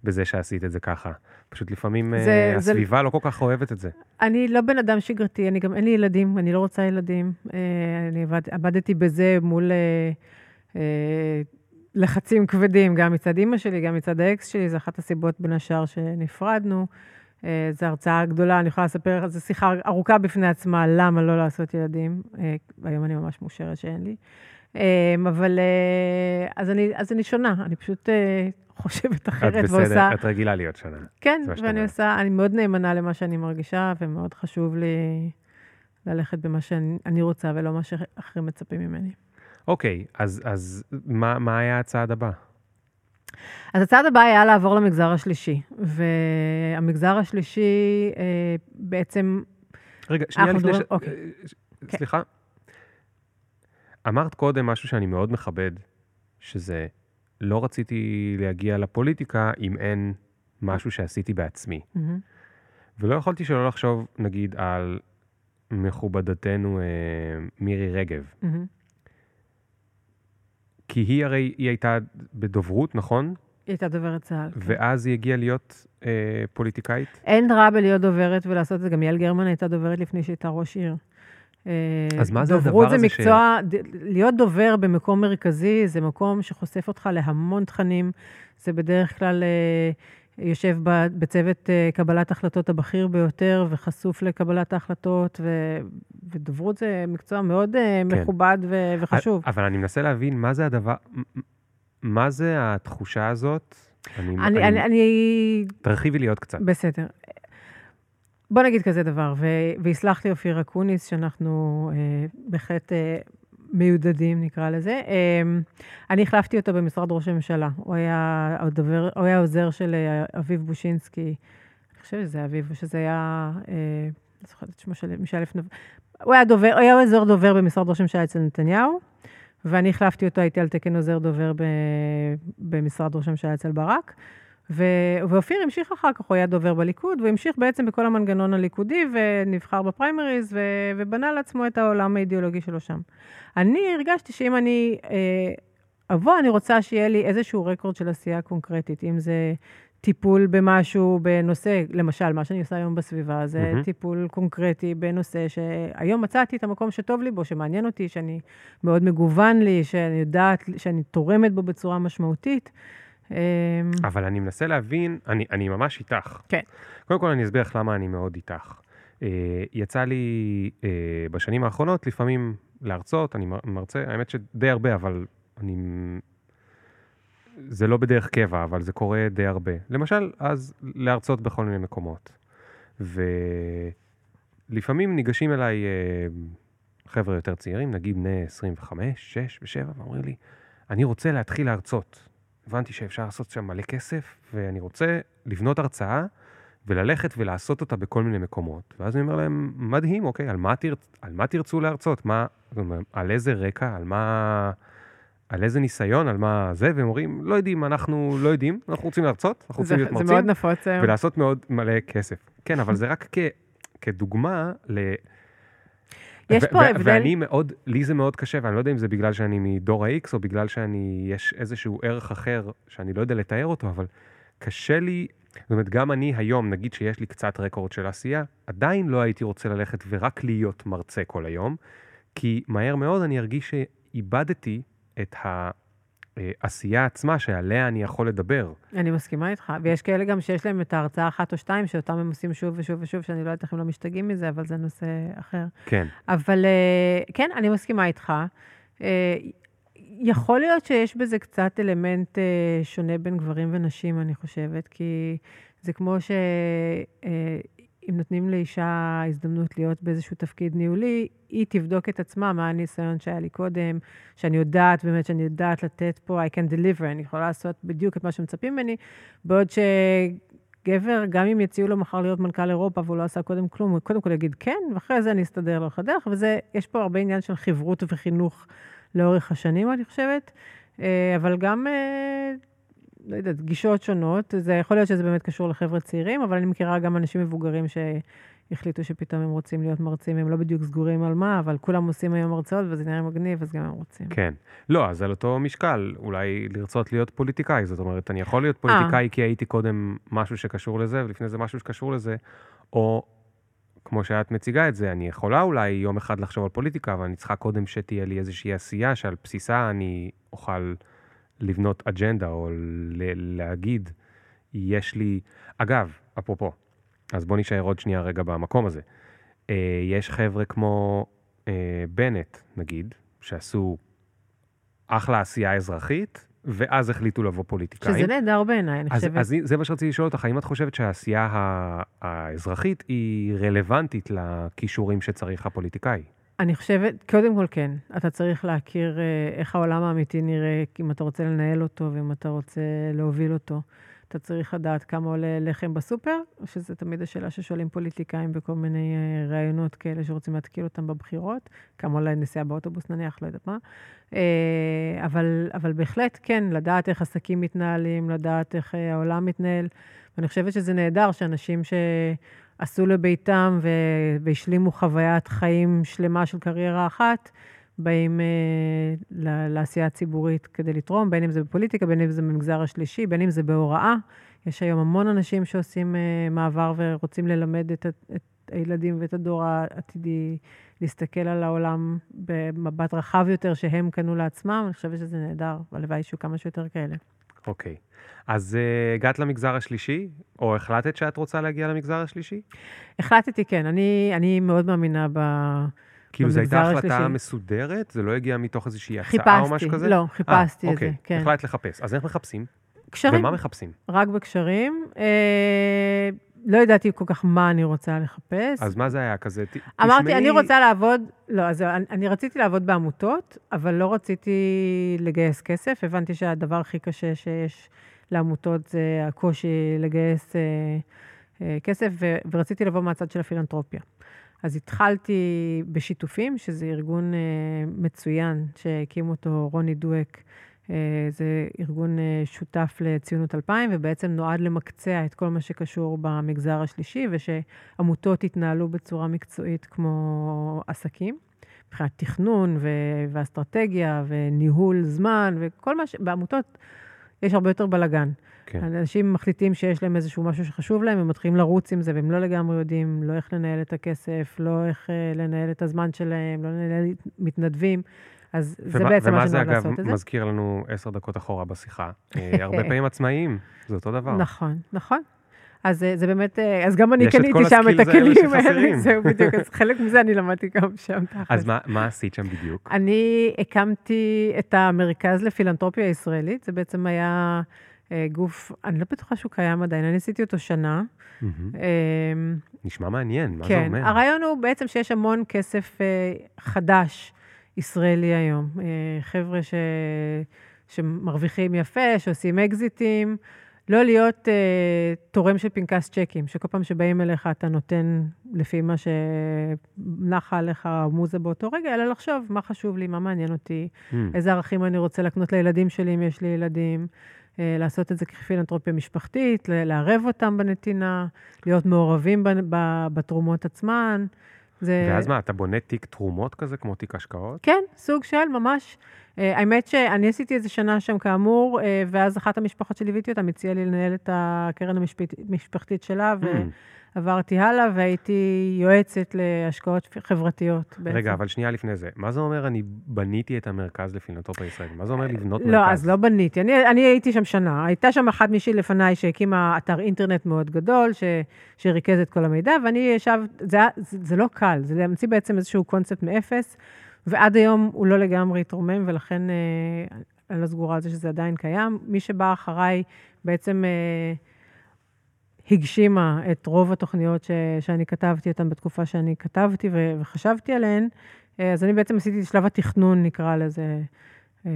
בזה שעשית את זה ככה. פשוט לפעמים זה, הסביבה זה... לא כל כך אוהבת את זה. אני לא בן אדם שגרתי, אני גם אין לי ילדים, אני לא רוצה ילדים. אני עבד, עבדתי בזה מול... לחצים כבדים, גם מצד אימא שלי, גם מצד האקס שלי, זו אחת הסיבות בין השאר שנפרדנו. אה, זו הרצאה גדולה, אני יכולה לספר, זו שיחה ארוכה בפני עצמה, למה לא לעשות ילדים. אה, היום אני ממש מאושרת שאין לי. אה, אבל, אז אני, אז אני שונה, אני פשוט חושבת אחרת את ועושה... את בסדר, רגילה להיות שונה. כן, ואני עושה, אני מאוד נאמנה למה שאני מרגישה, ומאוד חשוב לי ללכת במה שאני רוצה ולא מה שאחרים מצפים ממני. אוקיי, אז, אז מה, מה היה הצעד הבא? אז הצעד הבא היה לעבור למגזר השלישי, והמגזר השלישי אה, בעצם... רגע, שנייה לפני ש... אוקיי. אה. סליחה. אמרת קודם משהו שאני מאוד מכבד, שזה לא רציתי להגיע לפוליטיקה אם אין משהו שעשיתי בעצמי. Mm-hmm. ולא יכולתי שלא לחשוב, נגיד, על מכובדתנו אה, מירי רגב. Mm-hmm. כי היא הרי, היא הייתה בדוברות, נכון? היא הייתה דוברת צה"ל. כן. ואז היא הגיעה להיות אה, פוליטיקאית? אין רע בלהיות דוברת ולעשות את זה. גם יעל גרמן הייתה דוברת לפני שהייתה ראש עיר. אה, אז מה זה הדבר הזה. דוברות זה מקצוע, ש... להיות דובר במקום מרכזי, זה מקום שחושף אותך להמון תכנים. זה בדרך כלל... אה, יושב בצוות אה, קבלת החלטות הבכיר ביותר וחשוף לקבלת ההחלטות, ו... ודוברות זה מקצוע מאוד כן. מכובד ו... וחשוב. אבל אני מנסה להבין מה זה הדבר, מה זה התחושה הזאת? אני... אני, אני, אני... תרחיבי לי עוד קצת. בסדר. בוא נגיד כזה דבר, ו... ויסלח לי אופיר אקוניס, שאנחנו אה, בהחלט... אה, מיודדים, נקרא לזה. אמ, אני החלפתי אותו במשרד ראש הממשלה. הוא היה, הדובר, הוא היה עוזר של אה, אביב בושינסקי, אני חושבת שזה אביב, או שזה היה, אה, לא זוכרת את שמו של מישהו אלף נב... הוא היה דובר, הוא היה עוזר דובר במשרד ראש הממשלה אצל נתניהו, ואני החלפתי אותו, הייתי על תקן עוזר דובר ב, במשרד ראש הממשלה אצל ברק. ו... ואופיר המשיך אחר כך, הוא היה דובר בליכוד, והוא המשיך בעצם בכל המנגנון הליכודי, ונבחר בפריימריז, ו... ובנה לעצמו את העולם האידיאולוגי שלו שם. אני הרגשתי שאם אני אה, אבוא, אני רוצה שיהיה לי איזשהו רקורד של עשייה קונקרטית, אם זה טיפול במשהו, בנושא, למשל, מה שאני עושה היום בסביבה, זה mm-hmm. טיפול קונקרטי בנושא שהיום מצאתי את המקום שטוב לי בו, שמעניין אותי, שאני מאוד מגוון לי, שאני יודעת, שאני תורמת בו בצורה משמעותית. אמ, אבל אני מנסה להבין, אני, אני ממש איתך. כן. קודם כל אני אסביר לך למה אני מאוד איתך. Uh, יצא לי uh, בשנים האחרונות לפעמים להרצות, אני מרצה, האמת שדי הרבה, אבל אני... זה לא בדרך קבע, אבל זה קורה די הרבה. למשל, אז להרצות בכל מיני מקומות. ולפעמים ניגשים אליי uh, חבר'ה יותר צעירים, נגיד בני 25, 6 ו-7, ואומרים לי, אני רוצה להתחיל להרצות. הבנתי שאפשר לעשות שם מלא כסף, ואני רוצה לבנות הרצאה וללכת ולעשות אותה בכל מיני מקומות. ואז אני אומר להם, מדהים, אוקיי, על מה, תר... על מה תרצו להרצות? מה, אומרת, על איזה רקע? על מה... על איזה ניסיון, על מה זה, והם אומרים, לא יודעים, אנחנו לא יודעים, אנחנו רוצים להרצות, אנחנו רוצים להיות מרצים. זה מאוד נפוץ היום. ולעשות מאוד מלא כסף. כן, אבל זה רק כ, כדוגמה ל... יש פה הבדל... ואני מאוד, לי זה מאוד קשה, ואני לא יודע אם זה בגלל שאני מדור ה-X, או בגלל שאני, יש איזשהו ערך אחר שאני לא יודע לתאר אותו, אבל קשה לי, זאת אומרת, גם אני היום, נגיד שיש לי קצת רקורד של עשייה, עדיין לא הייתי רוצה ללכת ורק להיות מרצה כל היום, כי מהר מאוד אני ארגיש שאיבדתי את העשייה עצמה שעליה אני יכול לדבר. אני מסכימה איתך, ויש כאלה גם שיש להם את ההרצאה אחת או שתיים, שאותם הם עושים שוב ושוב ושוב, שאני לא יודעת איך הם לא משתגעים מזה, אבל זה נושא אחר. כן. אבל אה, כן, אני מסכימה איתך. אה, יכול להיות שיש בזה קצת אלמנט אה, שונה בין גברים ונשים, אני חושבת, כי זה כמו ש... אם נותנים לאישה הזדמנות להיות באיזשהו תפקיד ניהולי, היא תבדוק את עצמה, מה הניסיון שהיה לי קודם, שאני יודעת, באמת שאני יודעת לתת פה, I can deliver, אני יכולה לעשות בדיוק את מה שמצפים ממני, בעוד שגבר, גם אם יציעו לו מחר להיות מנכ"ל אירופה והוא לא עשה קודם כלום, הוא קודם כל יגיד כן, ואחרי זה אני אסתדר לאורך הדרך, ויש פה הרבה עניין של חברות וחינוך לאורך השנים, אני חושבת, אה, אבל גם אה, לא יודעת, גישות שונות. זה יכול להיות שזה באמת קשור לחבר'ה צעירים, אבל אני מכירה גם אנשים מבוגרים שהחליטו שפתאום הם רוצים להיות מרצים, הם לא בדיוק סגורים על מה, אבל כולם עושים היום הרצאות וזה נראה מגניב, אז גם הם רוצים. כן. לא, אז על אותו משקל, אולי לרצות להיות פוליטיקאי. זאת אומרת, אני יכול להיות פוליטיקאי 아. כי הייתי קודם משהו שקשור לזה, ולפני זה משהו שקשור לזה, או... כמו שאת מציגה את זה, אני יכולה אולי יום אחד לחשוב על פוליטיקה, אבל אני צריכה קודם שתהיה לי איזושהי עשייה שעל בסיסה אני אוכל לבנות אג'נדה או להגיד, יש לי... אגב, אפרופו, אז בוא נשאר עוד שנייה רגע במקום הזה. אה, יש חבר'ה כמו אה, בנט, נגיד, שעשו אחלה עשייה אזרחית, ואז החליטו לבוא פוליטיקאים. שזה נהדר בעיניי, אני חושבת. אז זה מה שרציתי לשאול אותך, האם את חושבת שהעשייה האזרחית היא רלוונטית לכישורים שצריך הפוליטיקאי? אני חושבת, קודם כל כן, אתה צריך להכיר אה, איך העולם האמיתי נראה, אם אתה רוצה לנהל אותו ואם אתה רוצה להוביל אותו. אתה צריך לדעת כמה עולה לחם בסופר, שזו תמיד השאלה ששואלים פוליטיקאים בכל מיני אה, ראיונות כאלה שרוצים להתקיל אותם בבחירות, כמה עולה נסיעה באוטובוס נניח, לא יודעת מה. אה, אבל, אבל בהחלט כן, לדעת איך עסקים מתנהלים, לדעת איך העולם מתנהל. ואני חושבת שזה נהדר שאנשים ש... עשו לביתם והשלימו חוויית חיים שלמה של קריירה אחת, באים uh, לעשייה הציבורית כדי לתרום, בין אם זה בפוליטיקה, בין אם זה במגזר השלישי, בין אם זה בהוראה. יש היום המון אנשים שעושים uh, מעבר ורוצים ללמד את, את הילדים ואת הדור העתידי להסתכל על העולם במבט רחב יותר שהם קנו לעצמם. אני חושבת שזה נהדר, והלוואי שיהיו כמה שיותר כאלה. אוקיי. אז uh, הגעת למגזר השלישי, או החלטת שאת רוצה להגיע למגזר השלישי? החלטתי, כן. אני, אני מאוד מאמינה ב... כאילו זו הייתה החלטה השלישי. מסודרת? זה לא הגיע מתוך איזושהי הצעה חיפשתי, או משהו כזה? לא, חיפשתי 아, את אוקיי. זה, כן. החלטת לחפש. אז איך מחפשים? קשרים. ומה מחפשים? רק בקשרים. אה, לא ידעתי כל כך מה אני רוצה לחפש. אז מה זה היה כזה? אמרתי, תשמעי... אני רוצה לעבוד, לא, אז אני, אני רציתי לעבוד בעמותות, אבל לא רציתי לגייס כסף. הבנתי שהדבר הכי קשה שיש לעמותות זה הקושי לגייס אה, אה, כסף, ו, ורציתי לבוא מהצד של הפילנטרופיה. אז התחלתי בשיתופים, שזה ארגון אה, מצוין שהקים אותו רוני דואק. אה, זה ארגון אה, שותף לציונות 2000, ובעצם נועד למקצע את כל מה שקשור במגזר השלישי, ושעמותות יתנהלו בצורה מקצועית כמו עסקים, מבחינת תכנון ו- ואסטרטגיה וניהול זמן, וכל מה ש... בעמותות יש הרבה יותר בלאגן. כן. אנשים מחליטים שיש להם איזשהו משהו שחשוב להם, הם מתחילים לרוץ עם זה, והם לא לגמרי יודעים לא איך לנהל את הכסף, לא איך uh, לנהל את הזמן שלהם, לא לנהל מתנדבים. אז ומה, זה בעצם מה שנועד לעשות את זה. ומה זה, אגב, מזכיר לנו עשר דקות אחורה בשיחה. אה, *laughs* הרבה פעמים עצמאיים, זה אותו דבר. נכון, נכון. אז אה, זה באמת, אז גם אני קניתי שם את הכלים האלה, *laughs* זהו בדיוק, אז חלק מזה אני למדתי גם שם. אז מה, מה עשית שם בדיוק? אני הקמתי את המרכז לפילנטרופיה הישראלית, זה בעצם היה אה, גוף, אני לא בטוחה שהוא קיים עדיין, אני עשיתי אותו שנה. אמ, נשמע מעניין, מה זה כן, אומר? כן, הרעיון הוא בעצם שיש המון כסף אה, חדש ישראלי היום. אה, חבר'ה ש... שמרוויחים יפה, שעושים אקזיטים. לא להיות אה, תורם של פנקס צ'קים, שכל פעם שבאים אליך אתה נותן לפי מה שנחה עליך מוזה באותו רגע, אלא לחשוב מה חשוב לי, מה מעניין אותי, mm. איזה ערכים אני רוצה להקנות לילדים שלי אם יש לי ילדים. אה, לעשות את זה כפילנטרופיה משפחתית, לערב אותם בנתינה, להיות מעורבים בתרומות עצמן. זה... ואז מה, אתה בונה תיק תרומות כזה, כמו תיק השקעות? כן, סוג של, ממש. אה, האמת שאני עשיתי איזה שנה שם כאמור, אה, ואז אחת המשפחות שליוויתי אותם הציעה לי לנהל את הקרן המשפחתית שלה, mm. ועברתי הלאה והייתי יועצת להשקעות חברתיות. בעצם. רגע, אבל שנייה לפני זה, מה זה אומר אני בניתי את המרכז לפילנטרופיה ישראלית? מה זה אומר לבנות לא, מרכז? לא, אז לא בניתי. אני, אני הייתי שם שנה. הייתה שם אחת מישהי לפניי שהקימה אתר אינטרנט מאוד גדול, ש, שריכז את כל המידע, ואני ישב, זה, זה, זה לא קל, זה להמציא בעצם איזשהו קונספט מאפס. ועד היום הוא לא לגמרי התרומם, ולכן אה, אני לא סגורה על זה שזה עדיין קיים. מי שבא אחריי בעצם אה, הגשימה את רוב התוכניות ש, שאני כתבתי אותן בתקופה שאני כתבתי ו, וחשבתי עליהן, אה, אז אני בעצם עשיתי את שלב התכנון, נקרא לזה. אה,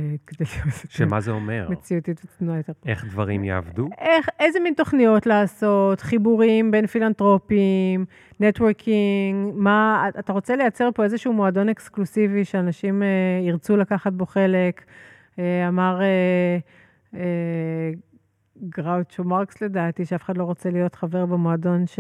שמה זה אומר? מציאותית וצנועה יותר. איך דברים יעבדו? איך, איזה מין תוכניות לעשות, חיבורים בין פילנטרופים, נטוורקינג, מה, אתה רוצה לייצר פה איזשהו מועדון אקסקלוסיבי שאנשים אה, ירצו לקחת בו חלק. אה, אמר אה, אה, גראוצ'ו מרקס לדעתי, שאף אחד לא רוצה להיות חבר במועדון ש...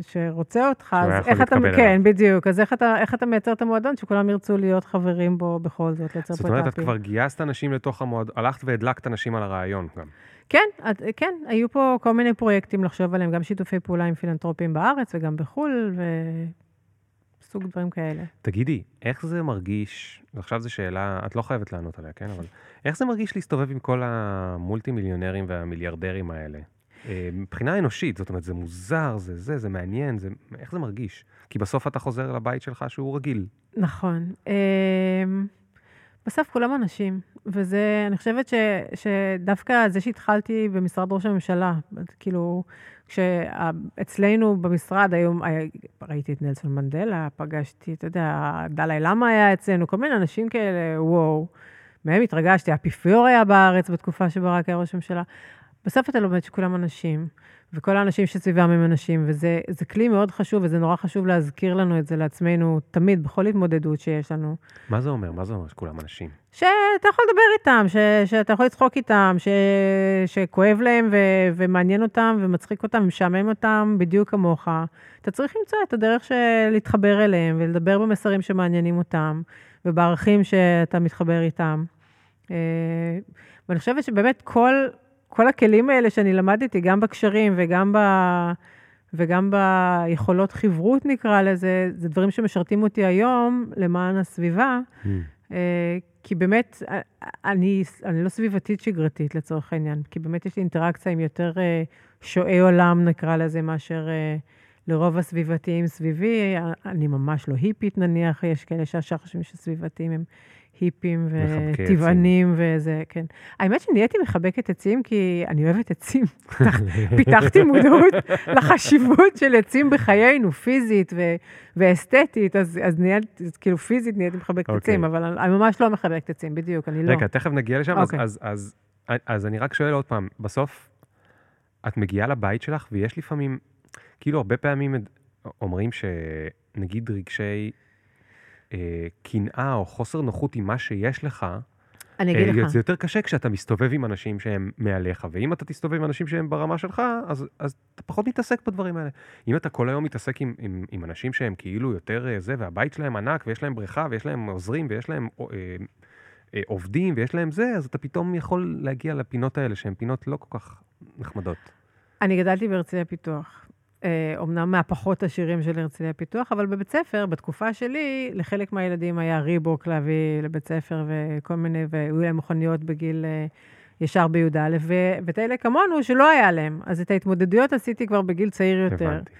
שרוצה אותך, אז איך אתה, אליו. כן, בדיוק, אז איך אתה, איך אתה מייצר את המועדון שכולם ירצו להיות חברים בו בכל זאת, לייצר פה את זאת אומרת, את כבר גייסת אנשים לתוך המועדון, הלכת והדלקת אנשים על הרעיון גם. כן, את, כן, היו פה כל מיני פרויקטים לחשוב עליהם, גם שיתופי פעולה עם פילנטרופים בארץ וגם בחו"ל, ו... סוג דברים כאלה. תגידי, איך זה מרגיש, ועכשיו זו שאלה, את לא חייבת לענות עליה, כן? אבל איך זה מרגיש להסתובב עם כל המולטי מיליונרים והמיליארדרים האלה? אה, מבחינה אנושית, זאת אומרת, זה מוזר, זה זה, זה מעניין, זה, איך זה מרגיש? כי בסוף אתה חוזר לבית שלך שהוא רגיל. נכון. אמ, בסוף כולם אנשים, וזה, אני חושבת ש, שדווקא זה שהתחלתי במשרד ראש הממשלה, כאילו, כשאצלנו במשרד היום, ראיתי את נלסון מנדלה, פגשתי, אתה יודע, דלאי למה היה אצלנו, כל מיני אנשים כאלה, וואו, מהם התרגשתי, האפיפיור היה בארץ בתקופה שברק היה ראש הממשלה. בסוף אתה לומד שכולם אנשים. וכל האנשים שסביבם הם אנשים, וזה כלי מאוד חשוב, וזה נורא חשוב להזכיר לנו את זה לעצמנו תמיד, בכל התמודדות שיש לנו. מה זה אומר? מה זה אומר שכולם אנשים? שאתה יכול לדבר איתם, ש, שאתה יכול לצחוק איתם, ש, שכואב להם ו, ומעניין אותם ומצחיק אותם ומשעמם אותם בדיוק כמוך. אתה צריך למצוא את הדרך של להתחבר אליהם ולדבר במסרים שמעניינים אותם ובערכים שאתה מתחבר איתם. אה, ואני חושבת שבאמת כל... כל הכלים האלה שאני למדתי, גם בקשרים וגם, ב, וגם ביכולות חברות, נקרא לזה, זה דברים שמשרתים אותי היום למען הסביבה. Mm. אה, כי באמת, אני, אני לא סביבתית שגרתית לצורך העניין, כי באמת יש לי אינטראקציה עם יותר אה, שועי עולם, נקרא לזה, מאשר אה, לרוב הסביבתיים סביבי. אני ממש לא היפית נניח, יש כאלה שהשאר חושבים שסביבתיים הם היפים וטבענים וזה, כן. האמת שנהייתי מחבקת עצים כי אני אוהבת עצים. *laughs* פיתחתי מודעות *laughs* לחשיבות של עצים בחיינו, פיזית ו- ואסתטית, אז, אז נהייתי, כאילו פיזית נהייתי מחבקת okay. אוקיי. עצים, אבל אני, ממש לא מחבקת עצים, בדיוק, אני לא. רגע, תכף נגיע לשם, okay. אז, אוקיי. אז, אז, אז, אז אני רק שואל עוד פעם, בסוף, את מגיעה לבית שלך ויש לפעמים, כאילו הרבה פעמים אומרים שנגיד רגשי קנאה או חוסר נוחות עם מה שיש לך, אני אגיד אה, לך. זה יותר קשה כשאתה מסתובב עם אנשים שהם מעליך, ואם אתה תסתובב עם אנשים שהם ברמה שלך, אז, אז אתה פחות מתעסק בדברים האלה. אם אתה כל היום מתעסק עם, עם, עם אנשים שהם כאילו יותר אה, זה, והבית שלהם ענק, ויש להם בריכה, ויש להם עוזרים, ויש להם אה, אה, עובדים, ויש להם זה, אז אתה פתאום יכול להגיע לפינות האלה, שהן פינות לא כל כך נחמדות. אני גדלתי בהרצליה פיתוח, אומנם אה, מהפחות עשירים של הרצליה פיתוח, אבל בבית ספר, בתקופה שלי, לחלק מהילדים היה ריבוק להביא לבית ספר וכל מיני, והיו להם מכוניות בגיל אה, ישר בי"א, ואת אלה כמונו שלא היה להם. אז את ההתמודדויות עשיתי כבר בגיל צעיר יותר. הבנתי.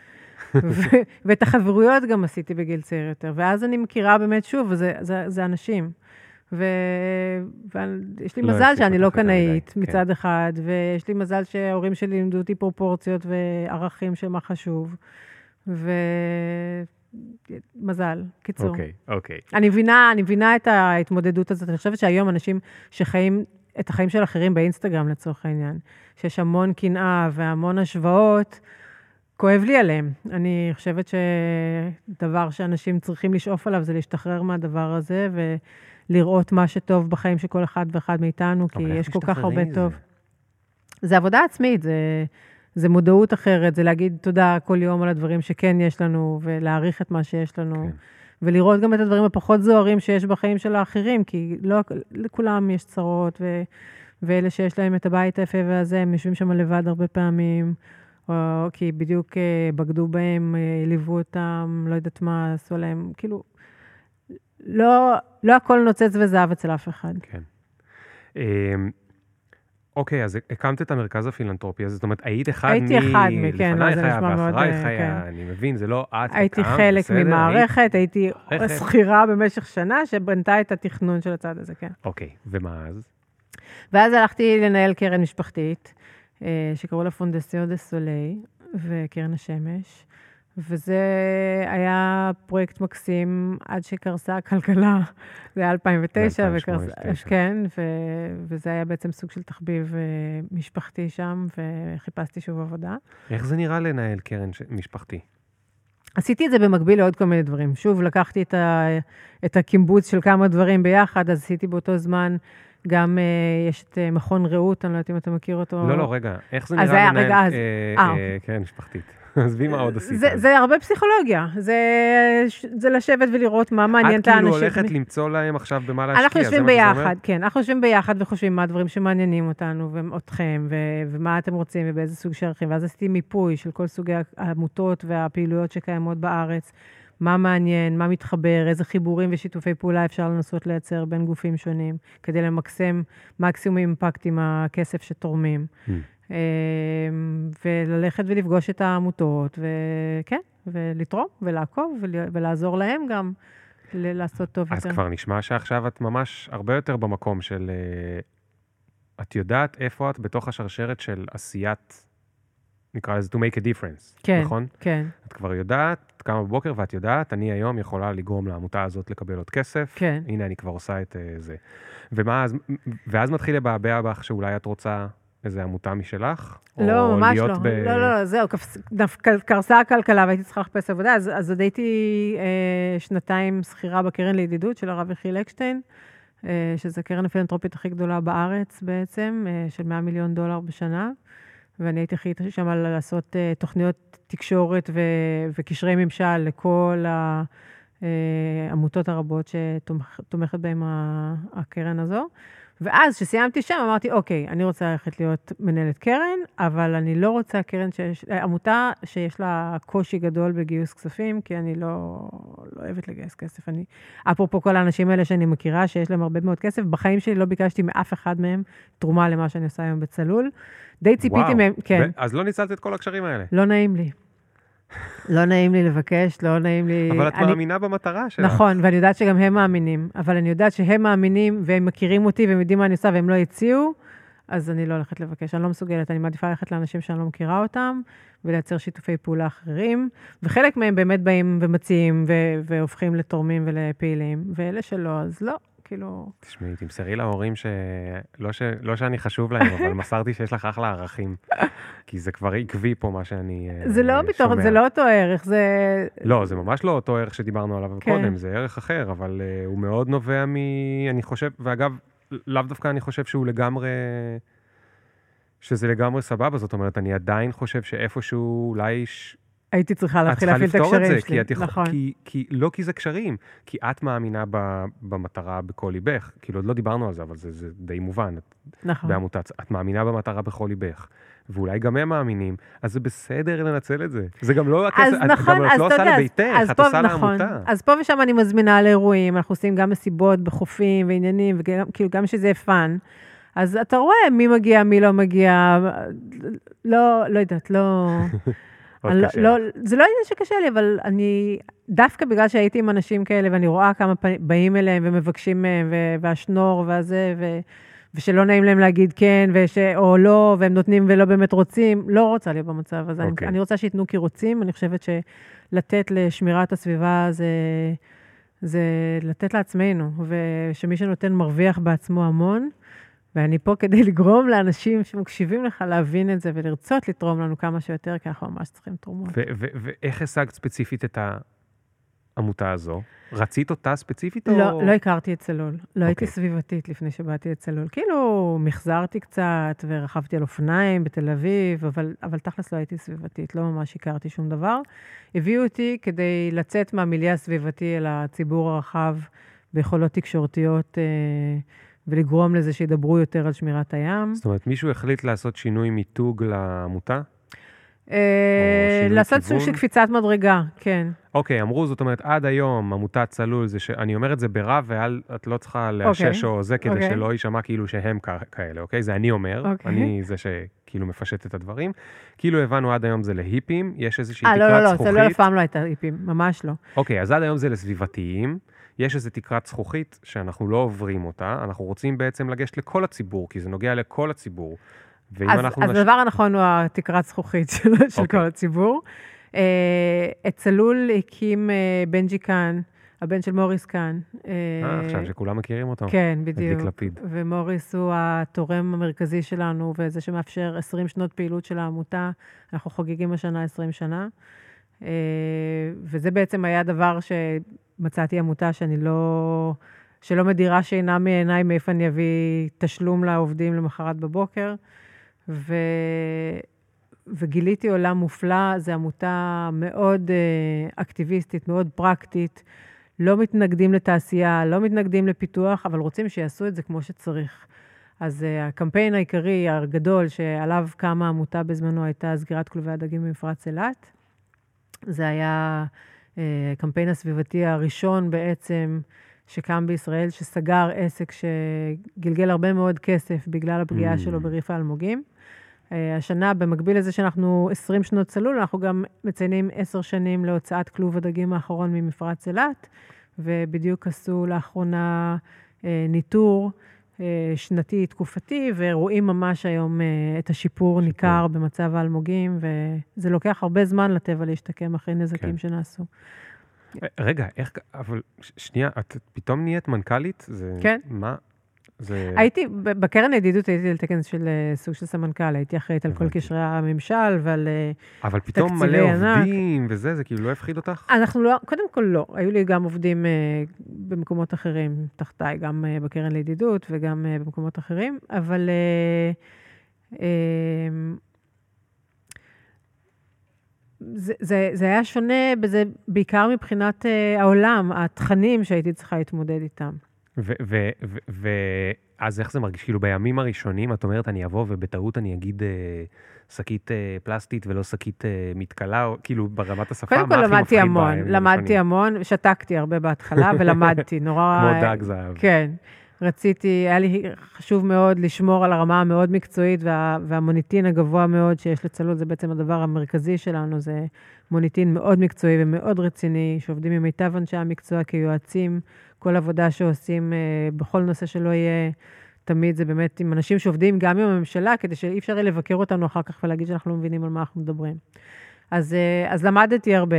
ואת החברויות גם עשיתי בגיל צעיר יותר. ואז אני מכירה באמת, שוב, זה, זה, זה אנשים. ויש לי לא מזל שאני לא קנאית כן. מצד אחד, ויש לי מזל שההורים שלי לימדו אותי פרופורציות וערכים של מה חשוב. ומזל, קיצור. אוקיי, אוקיי. אני מבינה, אני מבינה את ההתמודדות הזאת. אני חושבת שהיום אנשים שחיים את החיים של אחרים באינסטגרם לצורך העניין, שיש המון קנאה והמון השוואות, כואב לי עליהם. אני חושבת שדבר שאנשים צריכים לשאוף עליו זה להשתחרר מהדבר הזה ולראות מה שטוב בחיים של כל אחד ואחד מאיתנו, כי יש כל כך הרבה זה? טוב. זה עבודה עצמית, זה, זה מודעות אחרת, זה להגיד תודה כל יום על הדברים שכן יש לנו, ולהעריך את מה שיש לנו. כן. ולראות גם את הדברים הפחות זוהרים שיש בחיים של האחרים, כי לא, לכולם יש צרות, ו, ואלה שיש להם את הבית היפה והזה, הם יושבים שם לבד הרבה פעמים, או כי בדיוק אה, בגדו בהם, אה, ליוו אותם, לא יודעת מה, עשו להם, כאילו, לא, לא הכל נוצץ וזהב אצל אף אחד. כן. אמ, אוקיי, אז הקמת את המרכז הפילנטרופי הזה, זאת אומרת, היית אחד מ... הייתי אחד מ... כן, לא, זה נשמע מאוד... לפנייך היה, כן. אני מבין, זה לא את הקמת, הייתי חלק ממערכת, הייתי שכירה במשך שנה שבנתה את התכנון של הצד הזה, כן. אוקיי, ומה אז? ואז הלכתי לנהל קרן משפחתית, אה, שקראו לה פונדסיו דה סולי, וקרן השמש. וזה היה פרויקט מקסים עד שקרסה הכלכלה. *laughs* זה היה 2009, וקרסה, כן, ו, וזה היה בעצם סוג של תחביב אה, משפחתי שם, וחיפשתי שוב עבודה. איך זה נראה לנהל קרן ש... משפחתי? עשיתי את זה במקביל לעוד כל מיני דברים. שוב, לקחתי את, ה, את הקימבוץ של כמה דברים ביחד, אז עשיתי באותו זמן גם uh, יש את uh, מכון רעות, אני לא יודעת אם אתה מכיר אותו. לא, לא, רגע, איך זה נראה לנהל קרן אה, אוקיי. כן, משפחתית? עזבי מה עוד עשית. זה, זה הרבה פסיכולוגיה, זה, זה לשבת ולראות מה מעניין את האנשים. את כאילו הולכת למצוא להם עכשיו במה להשקיע, אנחנו יושבים ביחד, כן, אנחנו יושבים ביחד וחושבים מה הדברים שמעניינים אותנו ואתכם, ו- ומה אתם רוצים ובאיזה סוג של ערכים. ואז עשיתי מיפוי של כל סוגי העמותות והפעילויות שקיימות בארץ, מה מעניין, מה מתחבר, איזה חיבורים ושיתופי פעולה אפשר לנסות לייצר בין גופים שונים, כדי למקסם מקסימום אימפקט עם הכסף שתורמים. Mm. אמ, וללכת ולפגוש את העמותות, וכן, ולתרום ולעקוב ולעזור להם גם לעשות טוב יותר. אז כבר נשמע שעכשיו את ממש הרבה יותר במקום של... אה, את יודעת איפה את בתוך השרשרת של עשיית, נקרא לזה to make a difference, כן, נכון? כן. את כבר יודעת, את קמה בבוקר ואת יודעת, אני היום יכולה לגרום לעמותה הזאת לקבל עוד כסף. כן. הנה, אני כבר עושה את uh, זה. ומה, ואז מתחיל לבעבע בך שאולי את רוצה איזה עמותה משלך? לא, ממש לא. ב... לא, לא, לא, זהו, קרסה הכלכלה והייתי צריכה לחפש עבודה, אז, אז עוד הייתי אה, שנתיים שכירה בקרן לידידות של הרב יחיל אקשטיין, אה, שזו הקרן הפילנטרופית הכי גדולה בארץ בעצם, אה, של 100 מיליון דולר בשנה, ואני הייתי הכי שם לעשות אה, תוכניות תקשורת ו, וקשרי ממשל לכל העמותות אה, הרבות שתומכת בהן הקרן הזו. ואז, כשסיימתי שם, אמרתי, אוקיי, אני רוצה ללכת להיות מנהלת קרן, אבל אני לא רוצה קרן שיש, עמותה שיש לה קושי גדול בגיוס כספים, כי אני לא, לא אוהבת לגייס כסף. אני, אפרופו כל האנשים האלה שאני מכירה, שיש להם הרבה מאוד כסף, בחיים שלי לא ביקשתי מאף אחד מהם תרומה למה שאני עושה היום בצלול. די ציפיתי מהם, כן. אז לא ניצלת את כל הקשרים האלה. לא נעים לי. לא נעים לי לבקש, לא נעים לי... אבל את אני... מאמינה במטרה שלך. נכון, ואני יודעת שגם הם מאמינים, אבל אני יודעת שהם מאמינים והם מכירים אותי והם יודעים מה אני עושה והם לא הציעו, אז אני לא הולכת לבקש, אני לא מסוגלת, אני מעדיפה ללכת לאנשים שאני לא מכירה אותם, ולייצר שיתופי פעולה אחרים, וחלק מהם באמת באים ומציעים ו- והופכים לתורמים ולפעילים, ואלה שלא, אז לא, כאילו... תשמעי, תמסרי להורים שלא ש... לא שאני חשוב להם, אבל מסרתי שיש לך אחלה ערכים. *laughs* כי זה כבר עקבי פה, מה שאני אה, זה לא בתור, זה לא אותו ערך, זה... לא, זה ממש לא אותו ערך שדיברנו עליו כן. קודם, זה ערך אחר, אבל uh, הוא מאוד נובע מ... אני חושב, ואגב, לאו דווקא אני חושב שהוא לגמרי... שזה לגמרי סבבה, זאת אומרת, אני עדיין חושב שאיפשהו אולי הייתי צריכה להתחיל להפעיל את הקשרים שלי. כי את יכול, נכון. כי, כי, לא כי זה קשרים, כי את מאמינה ב, במטרה בכל ליבך. כאילו, עוד לא דיברנו על זה, אבל זה, זה די מובן. נכון. בעמותת, את מאמינה במטרה בכל ליבך. ואולי גם הם מאמינים, אז זה בסדר לנצל את זה. זה גם לא הכסף, את נכון, גם את לא עושה לביתך, את עושה נכון. לעמותה. אז פה ושם אני מזמינה לאירועים, אנחנו עושים גם מסיבות בחופים ועניינים, וכאילו גם שזה fun. אז אתה רואה מי מגיע, מי לא מגיע, לא, לא יודעת, לא... *laughs* לא, לא, זה לא עניין שקשה לי, אבל אני, דווקא בגלל שהייתי עם אנשים כאלה, ואני רואה כמה באים אליהם ומבקשים מהם, והשנור והזה, ו, ושלא נעים להם להגיד כן, וש, או לא, והם נותנים ולא באמת רוצים, לא רוצה להיות במצב הזה. Okay. אני, אוקיי. אני רוצה שייתנו כי רוצים, אני חושבת שלתת לשמירת הסביבה זה... זה לתת לעצמנו, ושמי שנותן מרוויח בעצמו המון, ואני פה כדי לגרום לאנשים שמקשיבים לך להבין את זה ולרצות לתרום לנו כמה שיותר, כי אנחנו ממש צריכים תרומות. ואיך השגת ספציפית את העמותה הזו? רצית אותה ספציפית לא, או... לא הכרתי את צלול. לא okay. הייתי אוקיי. סביבתית לפני שבאתי לצלול. כאילו, מחזרתי קצת ורכבתי על אופניים בתל אביב, אבל, אבל תכלס לא הייתי סביבתית, לא ממש הכרתי שום דבר. הביאו אותי כדי לצאת מהמיליה הסביבתי אל הציבור הרחב ביכולות תקשורתיות. אה, ולגרום לזה שידברו יותר על שמירת הים. זאת אומרת, מישהו החליט לעשות שינוי מיתוג לעמותה? אה, לעשות סוג של קפיצת מדרגה, כן. אוקיי, אמרו, זאת אומרת, עד היום עמותת צלול, זה ש... אני אומר את זה ברע, ואת לא צריכה לאשש אוקיי, או זה, כדי אוקיי. שלא יישמע כאילו שהם כאלה, אוקיי? זה אני אומר, אוקיי. אני זה שכאילו מפשט את הדברים. כאילו הבנו עד היום זה להיפים, יש איזושהי תקרת זכוכית. אה, לא, לא, לא, זה לא אף פעם לא הייתה היפים, ממש לא. אוקיי, אז עד היום זה לסביבתיים. יש איזו תקרת זכוכית שאנחנו לא עוברים אותה, אנחנו רוצים בעצם לגשת לכל הציבור, כי זה נוגע לכל הציבור. אז. אז נש... הדבר הנכון הוא התקרת זכוכית של, okay. של אוקיי. כל הציבור. Uh, את צלול הקים uh, בנג'י קאן, הבן של מוריס קאן. אה, עכשיו שכולם מכירים אותו. כן, בדיוק. לפיד. ומוריס הוא התורם המרכזי שלנו, וזה שמאפשר 20 שנות פעילות של העמותה. אנחנו חוגגים השנה 20 שנה. Uh, וזה בעצם היה דבר שמצאתי עמותה שאני לא... שלא מדירה שינה מעיניי מאיפה אני אביא תשלום לעובדים למחרת בבוקר. ו... וגיליתי עולם מופלא, זו עמותה מאוד uh, אקטיביסטית, מאוד פרקטית. לא מתנגדים לתעשייה, לא מתנגדים לפיתוח, אבל רוצים שיעשו את זה כמו שצריך. אז uh, הקמפיין העיקרי, הגדול, שעליו קמה העמותה בזמנו, הייתה סגירת כלובי הדגים במפרץ אילת. זה היה הקמפיין הסביבתי הראשון בעצם שקם בישראל, שסגר עסק שגלגל הרבה מאוד כסף בגלל הפגיעה mm. שלו בריף האלמוגים. אה, השנה, במקביל לזה שאנחנו 20 שנות צלול, אנחנו גם מציינים 10 שנים להוצאת כלוב הדגים האחרון ממפרץ אילת, ובדיוק עשו לאחרונה אה, ניטור אה, שנתי, תקופתי, ורואים ממש היום את השיפור ניכר במצב האלמוגים, וזה לוקח הרבה זמן לטבע להשתקם אחרי נזקים כן. שנעשו. רגע, איך, אבל שנייה, את פתאום נהיית מנכ"לית? זה, כן. מה, זה... הייתי, בקרן הידידות הייתי על תקן של אה, סוג של סמנכ"ל, הייתי אחראית על כל קשרי הממשל ועל תקציבי ענק. אבל פתאום מלא עובדים וזה, זה כאילו לא הפחיד אותך? אנחנו לא, קודם כל לא. היו לי גם עובדים אה, במקומות אחרים תחתיי, גם אה, בקרן לידידות וגם אה, במקומות אחרים, אבל... אה, אה, זה, זה, זה היה שונה בזה, בעיקר מבחינת uh, העולם, התכנים שהייתי צריכה להתמודד איתם. ואז איך זה מרגיש? כאילו בימים הראשונים את אומרת, אני אבוא ובטעות אני אגיד אה, שקית אה, פלסטית ולא שקית אה, מתכלה, או כאילו ברמת השפה, מה הכי מפחיד למדתי המון, למדתי המון, שתקתי הרבה בהתחלה ולמדתי, נורא... *laughs* כמו דג זהב. כן. רציתי, היה לי חשוב מאוד לשמור על הרמה המאוד מקצועית וה, והמוניטין הגבוה מאוד שיש לצלול, זה בעצם הדבר המרכזי שלנו, זה מוניטין מאוד מקצועי ומאוד רציני, שעובדים עם מיטב אנשי המקצוע כיועצים. כל עבודה שעושים אה, בכל נושא שלא יהיה, תמיד זה באמת עם אנשים שעובדים גם עם הממשלה, כדי שאי אפשר יהיה לבקר אותנו אחר כך ולהגיד שאנחנו לא מבינים על מה אנחנו מדברים. אז, אה, אז למדתי הרבה,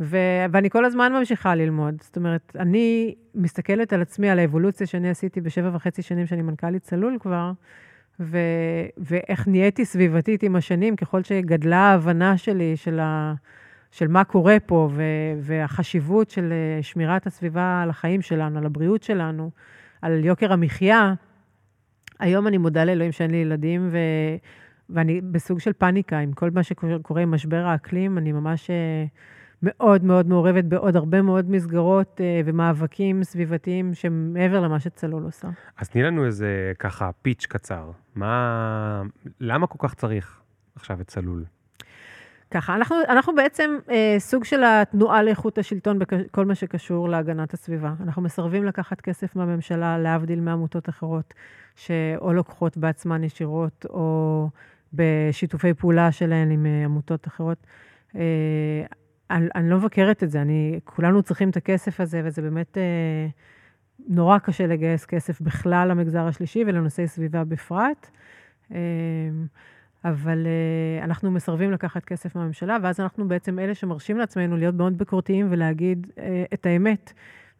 ו, ואני כל הזמן ממשיכה ללמוד. זאת אומרת, אני מסתכלת על עצמי, על האבולוציה שאני עשיתי בשבע וחצי שנים שאני מנכ"לית צלול כבר, ו, ואיך נהייתי סביבתית עם השנים, ככל שגדלה ההבנה שלי של ה... של מה קורה פה, ו- והחשיבות של אה, שמירת הסביבה על החיים שלנו, על הבריאות שלנו, על יוקר המחיה. היום אני מודה לאלוהים שאין לי ילדים, ו- ואני בסוג של פאניקה עם כל מה שקורה עם משבר האקלים. אני ממש אה, מאוד מאוד מעורבת בעוד הרבה מאוד מסגרות אה, ומאבקים סביבתיים שמעבר למה שצלול עושה. אז תני לנו איזה ככה פיץ' קצר. מה... למה כל כך צריך עכשיו את צלול? ככה, אנחנו, אנחנו בעצם אה, סוג של התנועה לאיכות השלטון בכל מה שקשור להגנת הסביבה. אנחנו מסרבים לקחת כסף מהממשלה, להבדיל מעמותות אחרות, שאו לוקחות בעצמן ישירות, או בשיתופי פעולה שלהן עם אה, עמותות אחרות. אה, אני, אני לא מבקרת את זה, אני, כולנו צריכים את הכסף הזה, וזה באמת אה, נורא קשה לגייס כסף בכלל למגזר השלישי ולנושאי סביבה בפרט. אה, אבל uh, אנחנו מסרבים לקחת כסף מהממשלה, ואז אנחנו בעצם אלה שמרשים לעצמנו להיות מאוד ביקורתיים ולהגיד uh, את האמת,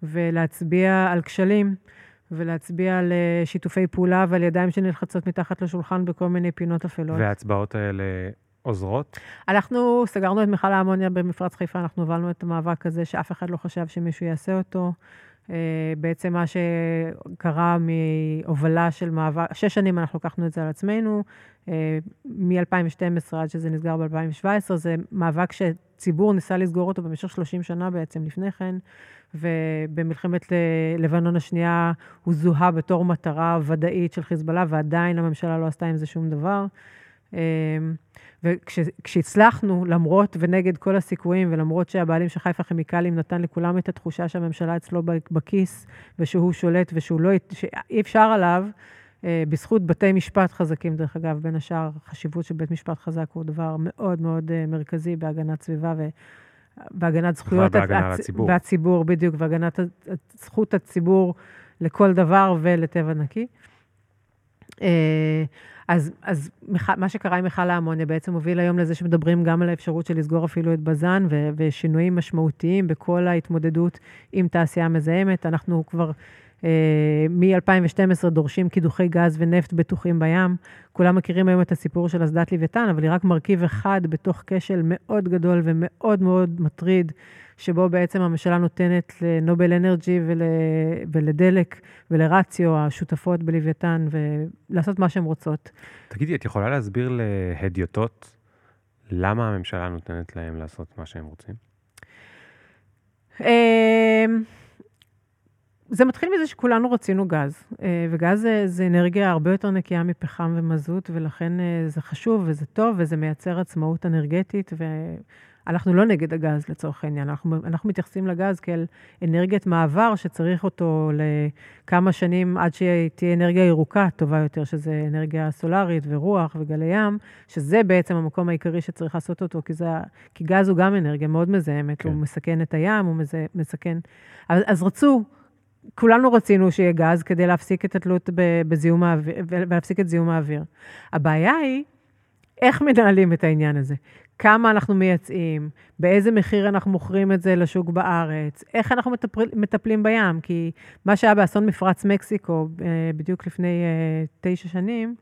ולהצביע על כשלים. ולהצביע על אה, שיתופי פעולה ועל ידיים שנלחצות מתחת לשולחן בכל מיני פינות אפלות. וההצבעות האלה עוזרות? אנחנו סגרנו את מכל האמוניה במפרץ חיפה, אנחנו הובלנו את המאבק הזה שאף אחד לא חשב שמישהו יעשה אותו. אה, בעצם מה שקרה מהובלה של מאבק, שש שנים אנחנו לקחנו את זה על עצמנו, אה, מ-2012 עד שזה נסגר ב-2017, זה מאבק שציבור ניסה לסגור אותו במשך 30 שנה בעצם לפני כן, ובמלחמת לבנון השנייה הוא זוהה בתור מטרה ודאית של חיזבאללה, ועדיין הממשלה לא עשתה עם זה שום דבר. אה, וכשהצלחנו, למרות ונגד כל הסיכויים, ולמרות שהבעלים של חיפה כימיקלים נתן לכולם את התחושה שהממשלה אצלו בכיס, ושהוא שולט ושהוא לא, שאי אפשר עליו, אה, בזכות בתי משפט חזקים, דרך אגב, בין השאר, חשיבות של בית משפט חזק הוא דבר מאוד מאוד אה, מרכזי בהגנת סביבה ו... בהגנת זכויות... בהגנה הצ... הציבור. והציבור, בדיוק, והגנת זכות הציבור לכל דבר ולטבע נקי. אז, אז מה שקרה עם מכל האמוניה בעצם הוביל היום לזה שמדברים גם על האפשרות של לסגור אפילו את בז"ן ו, ושינויים משמעותיים בכל ההתמודדות עם תעשייה מזהמת. אנחנו כבר מ-2012 דורשים קידוחי גז ונפט בטוחים בים. כולם מכירים היום את הסיפור של אסדת לוויתן, אבל היא רק מרכיב אחד בתוך כשל מאוד גדול ומאוד מאוד מטריד, שבו בעצם הממשלה נותנת לנובל אנרג'י ול, ולדלק ולרציו, השותפות בלוויתן, ולעשות מה שהן רוצות. תגידי, את יכולה להסביר להדיוטות למה הממשלה נותנת להם לעשות מה שהם רוצים? זה מתחיל מזה שכולנו רצינו גז, אה, וגז זה, זה אנרגיה הרבה יותר נקייה מפחם ומזוט, ולכן אה, זה חשוב וזה טוב, וזה מייצר עצמאות אנרגטית, ואנחנו לא נגד הגז לצורך העניין, אנחנו, אנחנו מתייחסים לגז כאל אנרגיית מעבר שצריך אותו לכמה שנים עד שתהיה אנרגיה ירוקה טובה יותר, שזה אנרגיה סולארית ורוח וגלי ים, שזה בעצם המקום העיקרי שצריך לעשות אותו, כי, זה, כי גז הוא גם אנרגיה מאוד מזהמת, כן. הוא מסכן את הים, הוא מסכן... אז, אז רצו... כולנו רצינו שיהיה גז כדי להפסיק את התלות בזיהום האוויר, ולהפסיק את זיהום האוויר. הבעיה היא, איך מנהלים את העניין הזה? כמה אנחנו מייצאים, באיזה מחיר אנחנו מוכרים את זה לשוק בארץ, איך אנחנו מטפל, מטפלים בים, כי מה שהיה באסון מפרץ מקסיקו אה, בדיוק לפני אה, תשע שנים,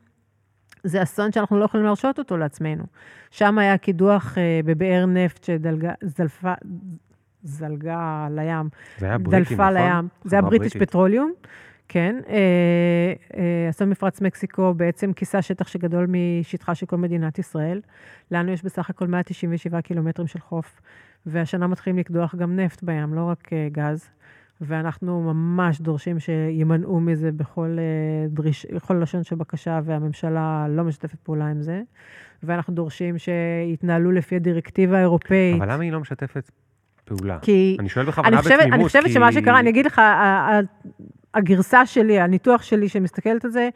זה אסון שאנחנו לא יכולים להרשות אותו לעצמנו. שם היה קידוח אה, בבאר נפט שזלפה, זלגה לים. זה היה בריטי, נכון? לים. זה היה בריטיש פטרוליום, כן. אה, אה, אסון מפרץ מקסיקו בעצם כיסה שטח שגדול משטחה של כל מדינת ישראל. לנו יש בסך הכל 197 קילומטרים של חוף, והשנה מתחילים לקדוח גם נפט בים, לא רק אה, גז. ואנחנו ממש דורשים שימנעו מזה בכל, דריש, בכל לשון של בקשה, והממשלה לא משתפת פעולה עם זה. ואנחנו דורשים שיתנהלו לפי הדירקטיבה האירופאית. אבל למה היא לא משתפת פעולה. כי... אני שואל בכוונה בתמימות, אני חושבת כי... שמה שקרה, אני אגיד לך, הגרסה שלי, הניתוח שלי שמסתכלת על זה,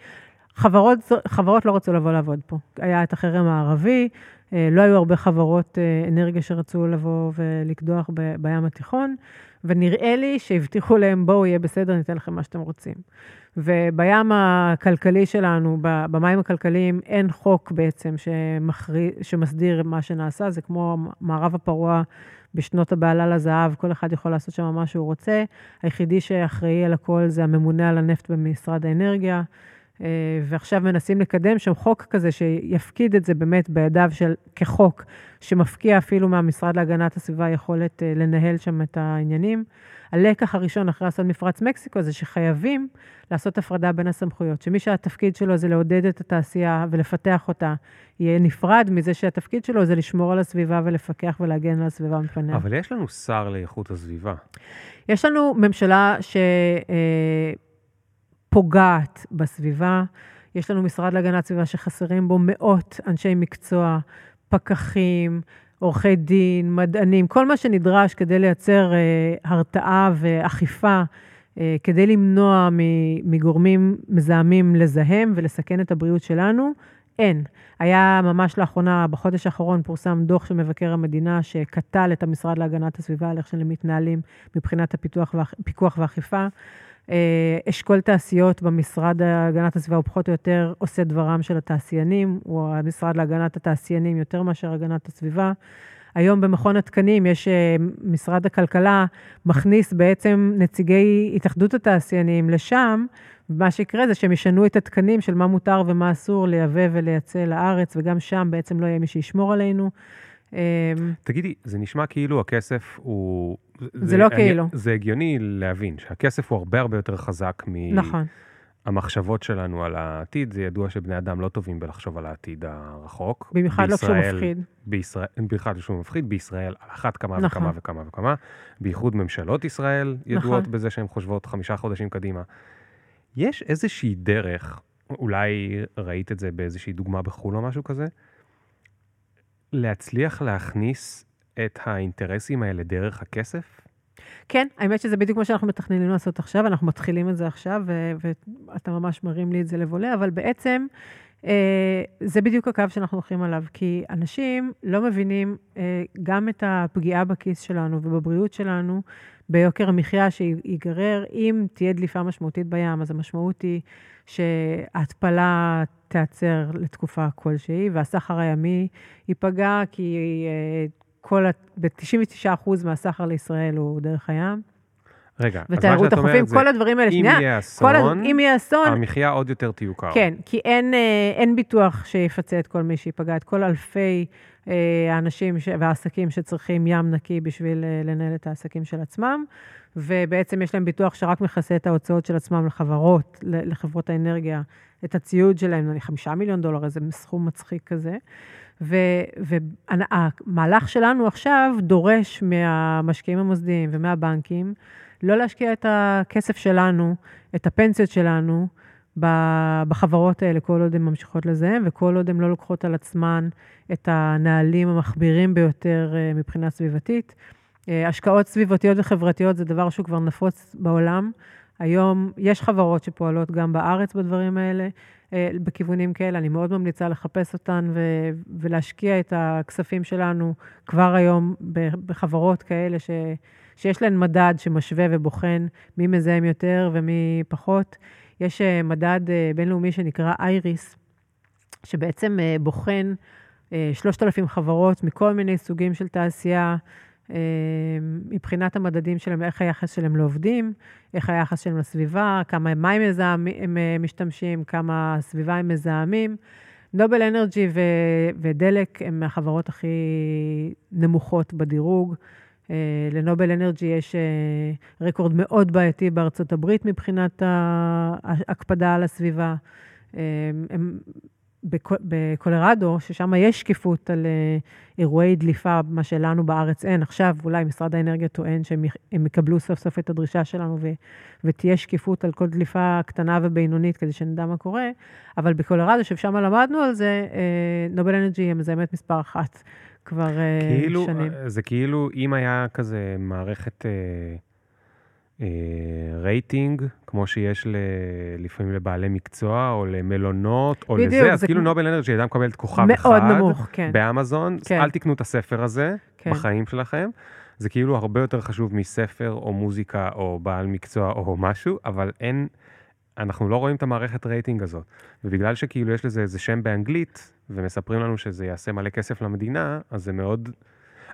חברות, חברות לא רצו לבוא לעבוד פה. היה את החרם הערבי, אה, לא היו הרבה חברות אה, אנרגיה שרצו לבוא ולקדוח בים התיכון, ונראה לי שהבטיחו להם, בואו, יהיה בסדר, ניתן לכם מה שאתם רוצים. ובים הכלכלי שלנו, במים הכלכליים, אין חוק בעצם שמחרי, שמסדיר מה שנעשה, זה כמו מערב הפרוע בשנות הבעלה לזהב, כל אחד יכול לעשות שם מה שהוא רוצה. היחידי שאחראי על הכל זה הממונה על הנפט במשרד האנרגיה. אה, ועכשיו מנסים לקדם שם חוק כזה שיפקיד את זה באמת בידיו של, כחוק, שמפקיע אפילו מהמשרד להגנת הסביבה יכולת אה, לנהל שם את העניינים. הלקח הראשון אחרי אסון מפרץ מקסיקו זה שחייבים לעשות הפרדה בין הסמכויות, שמי שהתפקיד שלו זה לעודד את התעשייה ולפתח אותה, יהיה נפרד מזה שהתפקיד שלו זה לשמור על הסביבה ולפקח ולהגן על הסביבה מפניה. אבל יש לנו שר לאיכות הסביבה. יש לנו ממשלה שפוגעת אה, בסביבה, יש לנו משרד להגנת סביבה שחסרים בו מאות אנשי מקצוע, פקחים, עורכי דין, מדענים, כל מה שנדרש כדי לייצר אה, הרתעה ואכיפה, אה, כדי למנוע מגורמים מזהמים לזהם ולסכן את הבריאות שלנו, אין. היה ממש לאחרונה, בחודש האחרון, פורסם דוח של מבקר המדינה שקטל את המשרד להגנת הסביבה על איך שהם מתנהלים מבחינת הפיקוח ואכיפה. אה, אשכול תעשיות במשרד להגנת הסביבה הוא פחות או יותר עושה דברם של התעשיינים, הוא המשרד להגנת התעשיינים יותר מאשר הגנת הסביבה. היום במכון התקנים יש, אה, משרד הכלכלה מכניס בעצם נציגי התאחדות התעשיינים לשם, ומה שיקרה זה שהם ישנו את התקנים של מה מותר ומה אסור לייבא ולייצא לארץ, וגם שם בעצם לא יהיה מי שישמור עלינו. אמ, תגידי, זה נשמע כאילו הכסף הוא... זה, זה לא אני, כאילו. זה הגיוני להבין שהכסף הוא הרבה הרבה יותר חזק מ... נכון. המחשבות שלנו על העתיד, זה ידוע שבני אדם לא טובים בלחשוב על העתיד הרחוק. במיוחד לא כשהוא מפחיד. בישראל, במיוחד כשהוא מפחיד, בישראל על אחת כמה נכון. וכמה וכמה וכמה. בייחוד ממשלות ישראל ידועות נכון. בזה שהן חושבות חמישה חודשים קדימה. יש איזושהי דרך, אולי ראית את זה באיזושהי דוגמה בחו"ל או משהו כזה, להצליח להכניס את האינטרסים האלה דרך הכסף? כן, האמת שזה בדיוק מה שאנחנו מתכננים לעשות עכשיו, אנחנו מתחילים את זה עכשיו, ואתה ממש מרים לי את זה לבולה, אבל בעצם אה, זה בדיוק הקו שאנחנו הולכים עליו, כי אנשים לא מבינים אה, גם את הפגיעה בכיס שלנו ובבריאות שלנו, ביוקר המחיה שיגרר, אם תהיה דליפה משמעותית בים, אז המשמעות היא שההתפלה תיעצר לתקופה כלשהי, והסחר הימי ייפגע, כי אה, כל, ב-99% מהסחר לישראל הוא דרך הים. רגע, אומרת זה, כל הדברים האלה, אם שנייה, יהיה אסון, כל, אם יהיה אסון, המחיה עוד יותר תיוקר. כן, כי אין, אה, אין ביטוח שיפצה את כל מי שייפגע, את כל אלפי אה, האנשים ש... והעסקים שצריכים ים נקי בשביל אה, לנהל את העסקים של עצמם, ובעצם יש להם ביטוח שרק מכסה את ההוצאות של עצמם לחברות, לחברות האנרגיה, את הציוד שלהם, נראה לי חמישה מיליון דולר, איזה סכום מצחיק כזה. והמהלך שלנו עכשיו דורש מהמשקיעים המוסדיים ומהבנקים לא להשקיע את הכסף שלנו, את הפנסיות שלנו, בחברות האלה, כל עוד הן ממשיכות לזהם, וכל עוד הן לא לוקחות על עצמן את הנהלים המחבירים ביותר אה, מבחינה סביבתית. אה, השקעות סביבתיות וחברתיות זה דבר שהוא כבר נפוץ בעולם. היום יש חברות שפועלות גם בארץ בדברים האלה. אה, בכיוונים כאלה. אני מאוד ממליצה לחפש אותן ו- ולהשקיע את הכספים שלנו כבר היום בחברות כאלה ש- שיש להן מדד שמשווה ובוחן מי מזהם יותר ומי פחות. יש אה, מדד אה, בינלאומי שנקרא אייריס, שבעצם בוחן 3,000 חברות מכל מיני סוגים של תעשייה, אה, מבחינת המדדים שלהם, איך היחס שלהם לעובדים, איך היחס שלהם לסביבה, כמה מים מזהם, הם אה, משתמשים, כמה הסביבה הם מזהמים. נובל אנרג'י ודלק הם מהחברות הכי נמוכות בדירוג. אה, לנובל אנרג'י יש רקורד מאוד בעייתי בארצות הברית מבחינת ההקפדה על הסביבה. הם בקולרדו, ששם יש שקיפות על אה, אירועי דליפה, מה שלנו בארץ אין. עכשיו אולי משרד האנרגיה טוען שהם יקבלו סוף סוף את הדרישה שלנו ו, ותהיה שקיפות על כל דליפה קטנה ובינונית כדי שנדע מה קורה, אבל בקולרדו, ששם למדנו על זה, אה, נובל אנרג'י היא מזהמת מספר אחת כבר אה, כאילו, שנים. זה כאילו אם היה כזה מערכת... אה, רייטינג, כמו שיש ל... לפעמים לבעלי מקצוע, או למלונות, או בדיוק, לזה, אז כאילו. נובל אנרג'י הייתה מקבלת כוכב מאוד אחד, נמוך, כן. באמזון, כן. אל תקנו את הספר הזה כן. בחיים שלכם. זה כאילו הרבה יותר חשוב מספר, או מוזיקה, או בעל מקצוע, או משהו, אבל אין, אנחנו לא רואים את המערכת רייטינג הזאת. ובגלל שכאילו יש לזה איזה שם באנגלית, ומספרים לנו שזה יעשה מלא כסף למדינה, אז זה מאוד...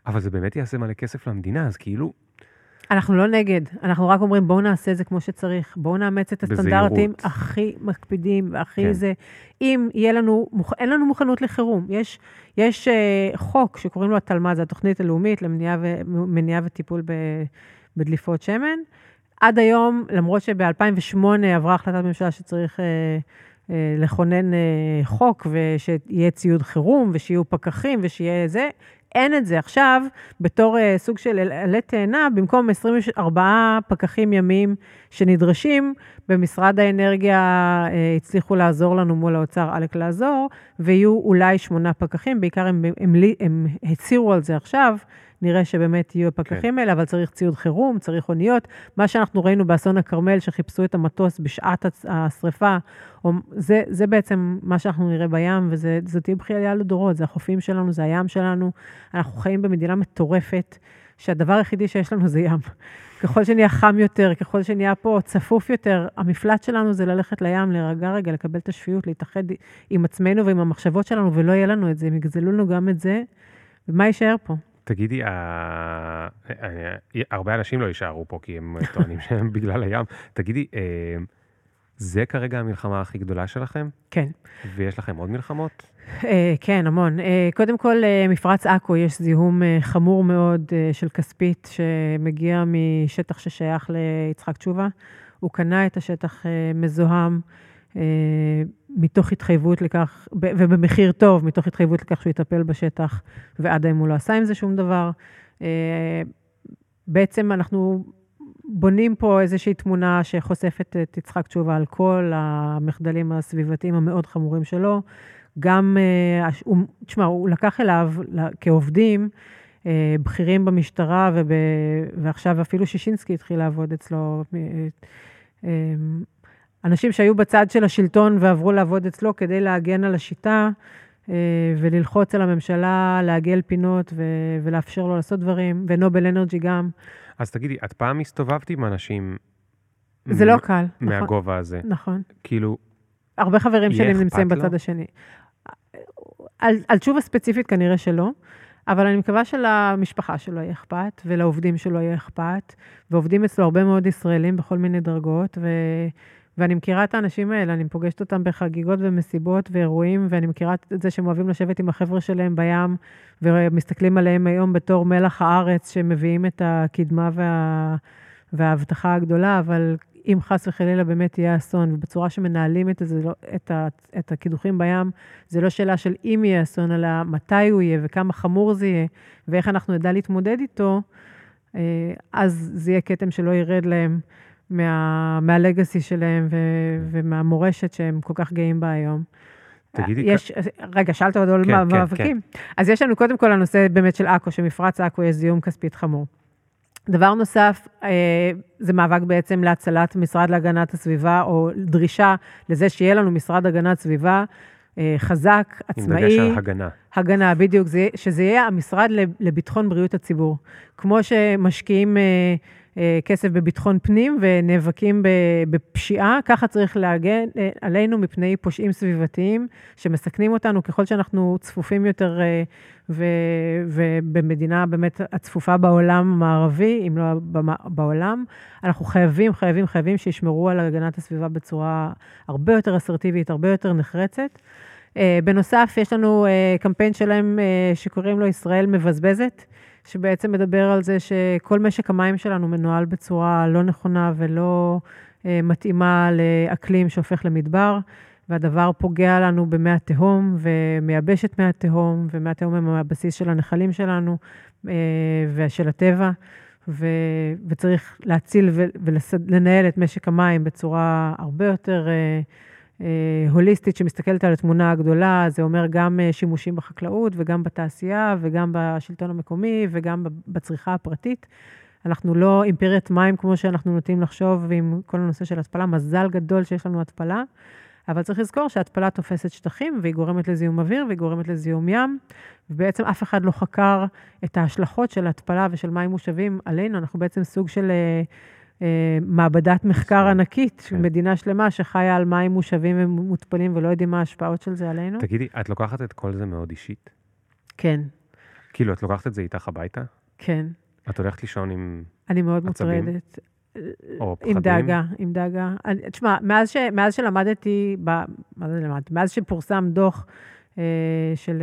אבל זה באמת יעשה מלא כסף למדינה, אז כאילו, אנחנו לא נגד, אנחנו רק אומרים, בואו נעשה את זה כמו שצריך. בואו נאמץ את הסטנדרטים בזהירות. הכי מקפידים והכי כן. זה. אם יהיה לנו, אין לנו מוכנות לחירום. יש, יש uh, חוק שקוראים לו התלמ"ד, זו התוכנית הלאומית למניעה וטיפול ב, בדליפות שמן. עד היום, למרות שב-2008 עברה החלטת ממשלה שצריך uh, uh, לכונן uh, חוק ושיהיה ציוד חירום ושיהיו פקחים ושיהיה זה, אין את זה. עכשיו, בתור uh, סוג של עלה תאנה, במקום 24 פקחים ימיים שנדרשים, במשרד האנרגיה uh, הצליחו לעזור לנו מול האוצר, עלק לעזור, ויהיו אולי שמונה פקחים, בעיקר הם, הם, הם, הם הצהירו על זה עכשיו, נראה שבאמת יהיו הפקחים כן. האלה, אבל צריך ציוד חירום, צריך אוניות. מה שאנחנו ראינו באסון הכרמל, שחיפשו את המטוס בשעת השרפה, זה, זה בעצם מה שאנחנו נראה בים, וזה תהיה בכייה לדורות, זה החופים שלנו, זה הים שלנו. אנחנו חיים במדינה מטורפת, שהדבר היחידי שיש לנו זה ים. ככל שנהיה חם יותר, ככל שנהיה פה צפוף יותר, המפלט שלנו זה ללכת לים, להירגע רגע, לקבל את השפיות, להתאחד עם עצמנו ועם המחשבות שלנו, ולא יהיה לנו את זה, הם יגזלו לנו גם את זה, ומה יישאר פה? תגידי, הרבה אנשים לא יישארו פה כי הם *laughs* טוענים שהם בגלל הים. תגידי, זה כרגע המלחמה הכי גדולה שלכם? כן. ויש לכם עוד מלחמות? כן, המון. קודם כל, מפרץ עכו יש זיהום חמור מאוד של כספית שמגיע משטח ששייך ליצחק תשובה. הוא קנה את השטח מזוהם. מתוך התחייבות לכך, ובמחיר טוב, מתוך התחייבות לכך שהוא יטפל בשטח, ועד היום הוא לא עשה עם זה שום דבר. בעצם אנחנו בונים פה איזושהי תמונה שחושפת את יצחק תשובה על כל המחדלים הסביבתיים המאוד חמורים שלו. גם, תשמע, הוא לקח אליו כעובדים בכירים במשטרה, וב, ועכשיו אפילו שישינסקי התחיל לעבוד אצלו. אנשים שהיו בצד של השלטון ועברו לעבוד אצלו כדי להגן על השיטה וללחוץ על הממשלה לעגל פינות ולאפשר לו לעשות דברים, ונובל אנרג'י גם. אז תגידי, את פעם הסתובבת עם אנשים... זה לא קל, נכון. מהגובה הזה. נכון. כאילו... הרבה חברים שלי נמצאים בצד השני. על, על תשובה ספציפית כנראה שלא, אבל אני מקווה שלמשפחה שלו יהיה אכפת, ולעובדים שלו יהיה אכפת, ועובדים אצלו הרבה מאוד ישראלים בכל מיני דרגות, ו... ואני מכירה את האנשים האלה, אני פוגשת אותם בחגיגות ומסיבות ואירועים, ואני מכירה את זה שהם אוהבים לשבת עם החבר'ה שלהם בים, ומסתכלים עליהם היום בתור מלח הארץ, שמביאים את הקדמה וה... וההבטחה הגדולה, אבל אם חס וחלילה באמת יהיה אסון, ובצורה שמנהלים את, זה, לא, את, ה, את הקידוחים בים, זה לא שאלה של אם יהיה אסון, אלא מתי הוא יהיה וכמה חמור זה יהיה, ואיך אנחנו נדע להתמודד איתו, אז זה יהיה כתם שלא ירד להם. מה, מהלגאסי שלהם ו, ומהמורשת שהם כל כך גאים בה היום. תגידי... יש, כ... רגע, שאלת עוד על כן, מאבקים? כן, כן. אז יש לנו קודם כל הנושא באמת של עכו, שמפרץ עכו יש זיהום כספית חמור. דבר נוסף, אה, זה מאבק בעצם להצלת משרד להגנת הסביבה, או דרישה לזה שיהיה לנו משרד הגנת סביבה אה, חזק, עצמאי. עם דגש על הגנה. הגנה, בדיוק, זה, שזה יהיה המשרד לביטחון בריאות הציבור. כמו שמשקיעים... אה, כסף בביטחון פנים ונאבקים בפשיעה, ככה צריך להגן אה, עלינו מפני פושעים סביבתיים שמסכנים אותנו ככל שאנחנו צפופים יותר אה, ובמדינה באמת הצפופה בעולם המערבי, אם לא בעולם, אנחנו חייבים, חייבים, חייבים שישמרו על הגנת הסביבה בצורה הרבה יותר אסרטיבית, הרבה יותר נחרצת. בנוסף, יש לנו קמפיין שלהם שקוראים לו ישראל מבזבזת. שבעצם מדבר על זה שכל משק המים שלנו מנוהל בצורה לא נכונה ולא אה, מתאימה לאקלים שהופך למדבר, והדבר פוגע לנו במי התהום ומייבש את מי התהום, ומי התהום הם הבסיס של הנחלים שלנו אה, ושל הטבע, ו, וצריך להציל ולנהל את משק המים בצורה הרבה יותר... אה, הוליסטית שמסתכלת על התמונה הגדולה, זה אומר גם אה, שימושים בחקלאות וגם בתעשייה וגם בשלטון המקומי וגם בצריכה הפרטית. אנחנו לא אימפריית מים כמו שאנחנו נוטים לחשוב עם כל הנושא של התפלה, מזל גדול שיש לנו התפלה, אבל צריך לזכור שהתפלה תופסת שטחים והיא גורמת לזיהום אוויר והיא גורמת לזיהום ים, ובעצם אף אחד לא חקר את ההשלכות של התפלה ושל מים מושבים עלינו, אנחנו בעצם סוג של... אה, אה, מעבדת מחקר ענקית, כן. מדינה שלמה שחיה על מים מושבים ומותפלים ולא יודעים מה ההשפעות של זה עלינו. תגידי, את לוקחת את כל זה מאוד אישית? כן. כאילו, את לוקחת את זה איתך הביתה? כן. את הולכת לישון עם אני מאוד עצבים? מוטרדת. או פחדים? עם דאגה, עם דאגה. תשמע, מאז, ש, מאז שלמדתי, ב, מה זה למדתי? מאז שפורסם דוח אה, של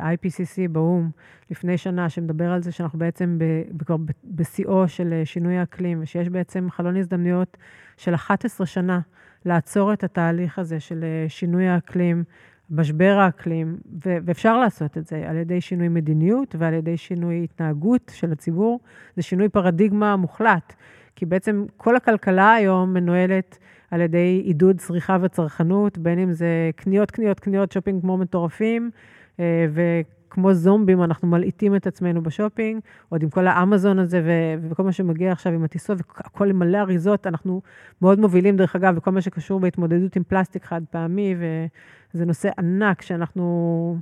אה, IPCC באו"ם לפני שנה, שמדבר על זה שאנחנו בעצם כבר בשיאו של אה, שינוי האקלים, ושיש בעצם חלון הזדמנויות של 11 שנה לעצור את התהליך הזה של שינוי האקלים, משבר האקלים, ואפשר לעשות את זה על ידי שינוי מדיניות ועל ידי שינוי התנהגות של הציבור. זה שינוי פרדיגמה מוחלט, כי בעצם כל הכלכלה היום מנוהלת על ידי עידוד צריכה וצרכנות, בין אם זה קניות, קניות, קניות, שופינג כמו מטורפים, אה, וכמו זומבים אנחנו מלעיטים את עצמנו בשופינג, עוד עם כל האמזון הזה ו- וכל מה שמגיע עכשיו עם הטיסות, והכל עם מלא אריזות, אנחנו מאוד מובילים, דרך אגב, בכל מה שקשור בהתמודדות עם פלסטיק חד פעמי, וזה נושא ענק שאנחנו...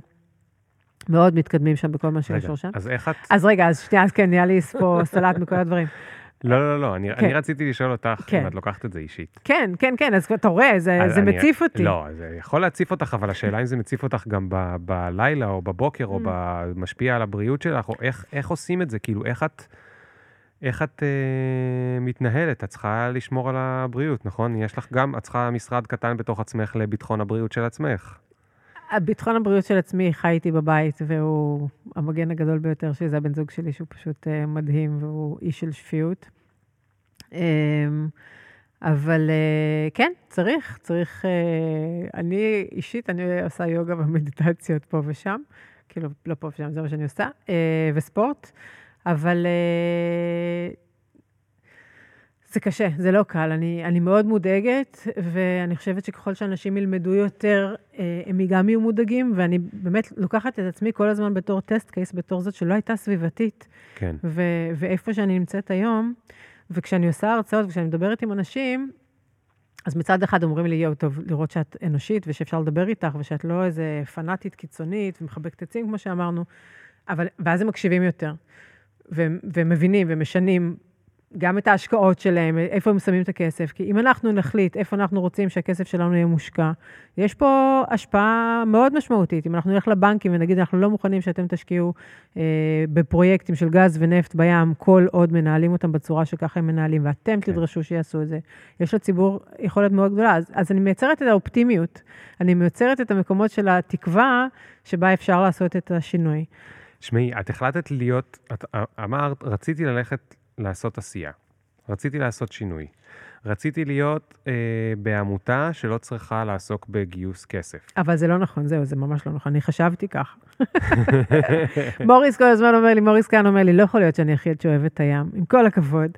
מאוד מתקדמים שם בכל מה שקשור שם. אז איך את... אז רגע, אז שנייה, אז כן, נהיה לי פה סלט מכל הדברים. לא, לא, לא, אני, כן. אני רציתי לשאול אותך כן. אם את לוקחת את זה אישית. כן, כן, כן, אז אתה רואה, זה, זה אני, מציף אותי. לא, זה יכול להציף אותך, אבל השאלה אם זה מציף אותך גם ב, בלילה או בבוקר, או mm. משפיע על הבריאות שלך, או איך, איך עושים את זה, כאילו, איך את... איך את אה, מתנהלת? את צריכה לשמור על הבריאות, נכון? יש לך גם, את צריכה משרד קטן בתוך עצמך לביטחון הבריאות של עצמך. ביטחון הבריאות של עצמי חי איתי בבית, והוא המגן הגדול ביותר שלי, זה הבן זוג שלי, שהוא פשוט אה, מדהים, והוא איש של שפיות. אה, אבל אה, כן, צריך, צריך, אה, אני אישית, אני עושה יוגה ומדיטציות פה ושם, כאילו, לא פה ושם, זה מה שאני עושה, אה, וספורט. אבל uh, זה קשה, זה לא קל. אני, אני מאוד מודאגת, ואני חושבת שככל שאנשים ילמדו יותר, uh, הם גם יהיו מודאגים, ואני באמת לוקחת את עצמי כל הזמן בתור טסט קייס, בתור זאת שלא הייתה סביבתית. כן. ו- ואיפה שאני נמצאת היום, וכשאני עושה הרצאות וכשאני מדברת עם אנשים, אז מצד אחד אומרים לי, יואו, טוב, לראות שאת אנושית ושאפשר לדבר איתך, ושאת לא איזה פנאטית קיצונית ומחבקת עצים, כמו שאמרנו, אבל, ואז הם מקשיבים יותר. ומבינים ומשנים גם את ההשקעות שלהם, איפה הם שמים את הכסף. כי אם אנחנו נחליט איפה אנחנו רוצים שהכסף שלנו יהיה מושקע, יש פה השפעה מאוד משמעותית. אם אנחנו נלך לבנקים ונגיד, אנחנו לא מוכנים שאתם תשקיעו אה, בפרויקטים של גז ונפט בים, כל עוד מנהלים אותם בצורה שככה הם מנהלים, ואתם כן. תדרשו שיעשו את זה, יש לציבור יכולת מאוד גדולה. אז, אז אני מייצרת את האופטימיות, אני מייצרת את המקומות של התקווה שבה אפשר לעשות את השינוי. תשמעי, את החלטת להיות, את אמרת, רציתי ללכת לעשות עשייה. רציתי לעשות שינוי. רציתי להיות אה, בעמותה שלא צריכה לעסוק בגיוס כסף. אבל זה לא נכון, זהו, זה ממש לא נכון. אני חשבתי ככה. *laughs* מוריס כל הזמן אומר לי, מוריס כאן אומר לי, לא יכול להיות שאני היחיד שאוהב את הים, עם כל הכבוד.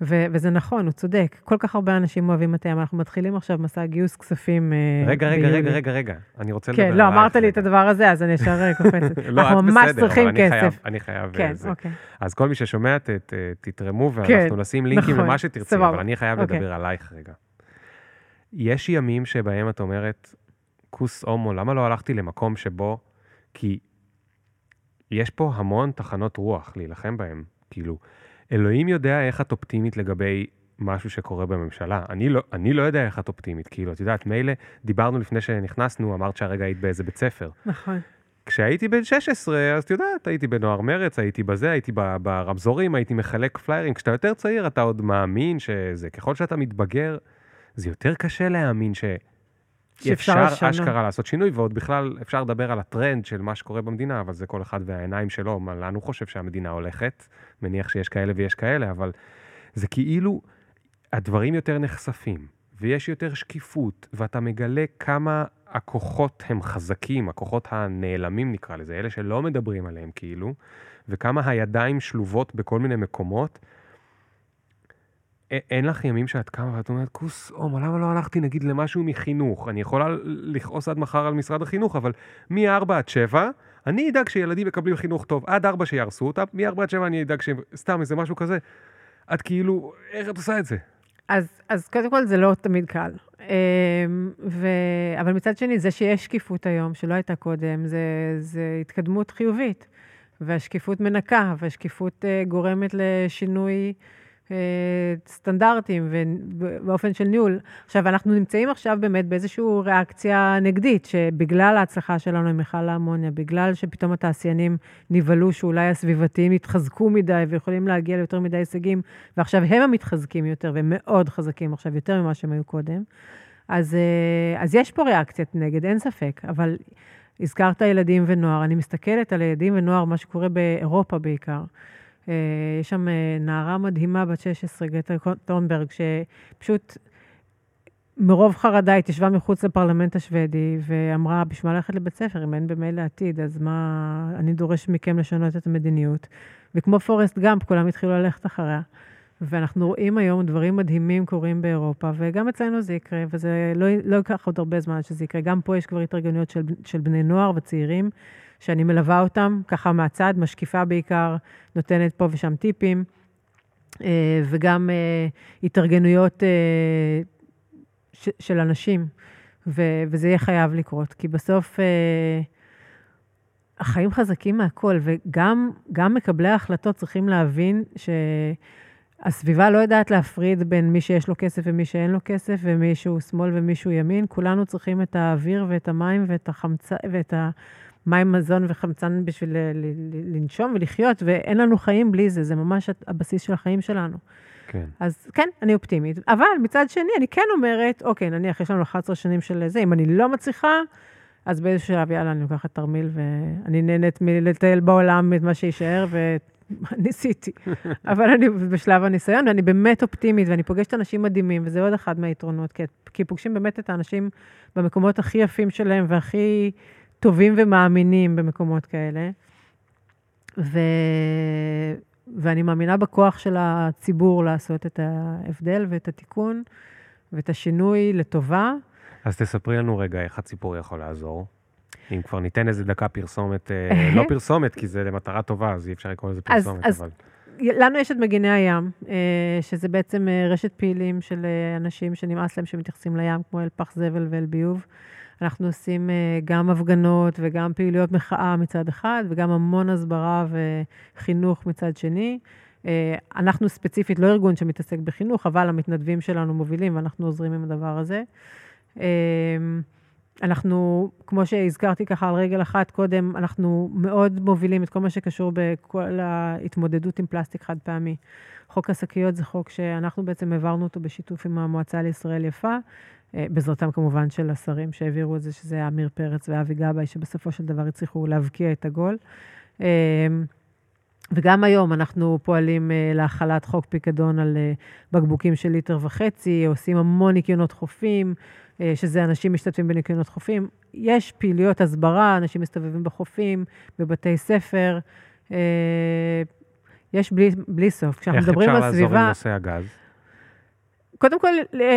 ו- וזה נכון, הוא צודק. כל כך הרבה אנשים אוהבים את הים. אנחנו מתחילים עכשיו מסע גיוס כספים אה, רגע, רגע, רגע, רגע, רגע. אני רוצה לדבר. כן, לא, אמרת לי את הדבר הזה, אז אני ישר אה, *laughs* קופצת. לא, אנחנו ממש צריכים כסף. אני חייב... כן, אוקיי. אז כל מי ששומע, תתרמו, ואנחנו כן, נשים לינקים נכון, למה שתרצי, אבל אני חייב אוקיי. לדבר עלייך רגע. יש ימים שבהם את אומרת, כוס הומו, למה לא הלכתי למקום שבו... כי יש פה המון תחנות רוח להילחם בהם. כאילו, אלוהים יודע איך את אופטימית לגבי משהו שקורה בממשלה. אני לא, אני לא יודע איך את אופטימית, כאילו, את יודעת, מילא דיברנו לפני שנכנסנו, אמרת שהרגע היית באיזה בית ספר. נכון. כשהייתי בן 16, אז את יודעת, הייתי בנוער מרץ, הייתי בזה, הייתי ברמזורים, הייתי מחלק פליירים. כשאתה יותר צעיר, אתה עוד מאמין שזה, ככל שאתה מתבגר, זה יותר קשה להאמין ש... שאפשר אשכרה לעשות שינוי, ועוד בכלל אפשר לדבר על הטרנד של מה שקורה במדינה, אבל זה כל אחד והעיניים שלו, מה לאן הוא חושב שהמדינה הולכת, מניח שיש כאלה ויש כאלה, אבל זה כאילו, הדברים יותר נחשפים, ויש יותר שקיפות, ואתה מגלה כמה הכוחות הם חזקים, הכוחות הנעלמים נקרא לזה, אלה שלא מדברים עליהם כאילו, וכמה הידיים שלובות בכל מיני מקומות, אין לך ימים שאת קמה ואת אומרת, כוס אומה, למה לא הלכתי נגיד למשהו מחינוך? אני יכולה לכעוס עד מחר על משרד החינוך, אבל מ-4 עד 7, אני אדאג שילדים מקבלים חינוך טוב, עד 4 שיהרסו אותם, מ-4 עד 7 אני אדאג ש... סתם איזה משהו כזה. את כאילו, איך את עושה את זה? אז, אז קודם כל זה לא תמיד קל. אמ, ו... אבל מצד שני, זה שיש שקיפות היום, שלא הייתה קודם, זה, זה התקדמות חיובית. והשקיפות מנקה, והשקיפות uh, גורמת לשינוי אה, סטנדרטים ובאופן של ניהול. עכשיו, אנחנו נמצאים עכשיו באמת באיזושהי ריאקציה נגדית, שבגלל ההצלחה שלנו עם מכל האמוניה, בגלל שפתאום התעשיינים נבהלו שאולי הסביבתיים התחזקו מדי ויכולים להגיע ליותר מדי הישגים, ועכשיו הם המתחזקים יותר, והם מאוד חזקים עכשיו, יותר ממה שהם היו קודם. אז, אה, אז יש פה ריאקציית נגד, אין ספק, אבל הזכרת ילדים ונוער, אני מסתכלת על ילדים ונוער, מה שקורה באירופה בעיקר. אה, יש שם אה, נערה מדהימה בת 16, גטה טונברג, שפשוט מרוב חרדה התיישבה מחוץ לפרלמנט השוודי ואמרה, בשביל ללכת לבית ספר, אם אין במילא עתיד, אז מה, אני דורש מכם לשנות את המדיניות. וכמו פורסט גאמפ, כולם התחילו ללכת אחריה. ואנחנו רואים היום דברים מדהימים קורים באירופה, וגם אצלנו זה יקרה, וזה לא, לא ייקח עוד הרבה זמן שזה יקרה. גם פה יש כבר התארגנויות של, של בני נוער וצעירים, שאני מלווה אותם, ככה מהצד, משקיפה בעיקר, נותנת פה ושם טיפים, אה, וגם אה, התארגנויות אה, של אנשים, וזה יהיה חייב לקרות, כי בסוף החיים חזקים מהכל, וגם מקבלי ההחלטות צריכים להבין ש... הסביבה לא יודעת להפריד בין מי שיש לו כסף ומי שאין לו כסף, ומי שהוא שמאל ומי שהוא ימין. כולנו צריכים את האוויר ואת המים ואת החמצה, ואת המים, מזון וחמצן בשביל לנשום ולחיות, ואין לנו חיים בלי זה, זה ממש הבסיס של החיים שלנו. כן. אז כן, אני אופטימית. אבל מצד שני, אני כן אומרת, אוקיי, נניח, יש לנו 11 שנים של זה, אם אני לא מצליחה, אז באיזשהו שלב, יאללה, אני לוקחת תרמיל, ואני נהנית מלטייל בעולם את מה שיישאר, וניסיתי. *laughs* *laughs* אבל אני בשלב הניסיון, ואני באמת אופטימית, ואני פוגשת אנשים מדהימים, וזה עוד אחד מהיתרונות, כי, כי פוגשים באמת את האנשים במקומות הכי יפים שלהם, והכי טובים ומאמינים במקומות כאלה. ו... ואני מאמינה בכוח של הציבור לעשות את ההבדל ואת התיקון ואת השינוי לטובה. אז תספרי לנו רגע איך הציבור יכול לעזור. אם כבר ניתן איזה דקה פרסומת, אה, לא פרסומת, כי זה למטרה טובה, אז אי אפשר לקרוא לזה פרסומת, אז, אבל... לנו יש את מגיני הים, אה, שזה בעצם אה, רשת פעילים של אנשים שנמאס להם שמתייחסים לים, כמו אל פח זבל ואל ביוב. אנחנו עושים גם הפגנות וגם פעילויות מחאה מצד אחד, וגם המון הסברה וחינוך מצד שני. אנחנו ספציפית לא ארגון שמתעסק בחינוך, אבל המתנדבים שלנו מובילים ואנחנו עוזרים עם הדבר הזה. אמ, אנחנו, כמו שהזכרתי ככה על רגל אחת קודם, אנחנו מאוד מובילים את כל מה שקשור בכל ההתמודדות עם פלסטיק חד פעמי. חוק השקיות זה חוק שאנחנו בעצם העברנו אותו בשיתוף עם המועצה לישראל יפה, אה, בעזרתם כמובן של השרים שהעבירו את זה, שזה עמיר פרץ ואבי גבאי, שבסופו של דבר הצליחו להבקיע את הגול. אמ, וגם היום אנחנו פועלים uh, להחלת חוק פיקדון על uh, בקבוקים של ליטר וחצי, עושים המון ניקיונות חופים, שזה אנשים משתתפים בניקיונות חופים. יש פעילויות הסברה, אנשים מסתובבים בחופים, בבתי ספר. יש בלי, בלי סוף. כשאנחנו מדברים על סביבה... איך אפשר לעזור עם נושא הגז? קודם כל,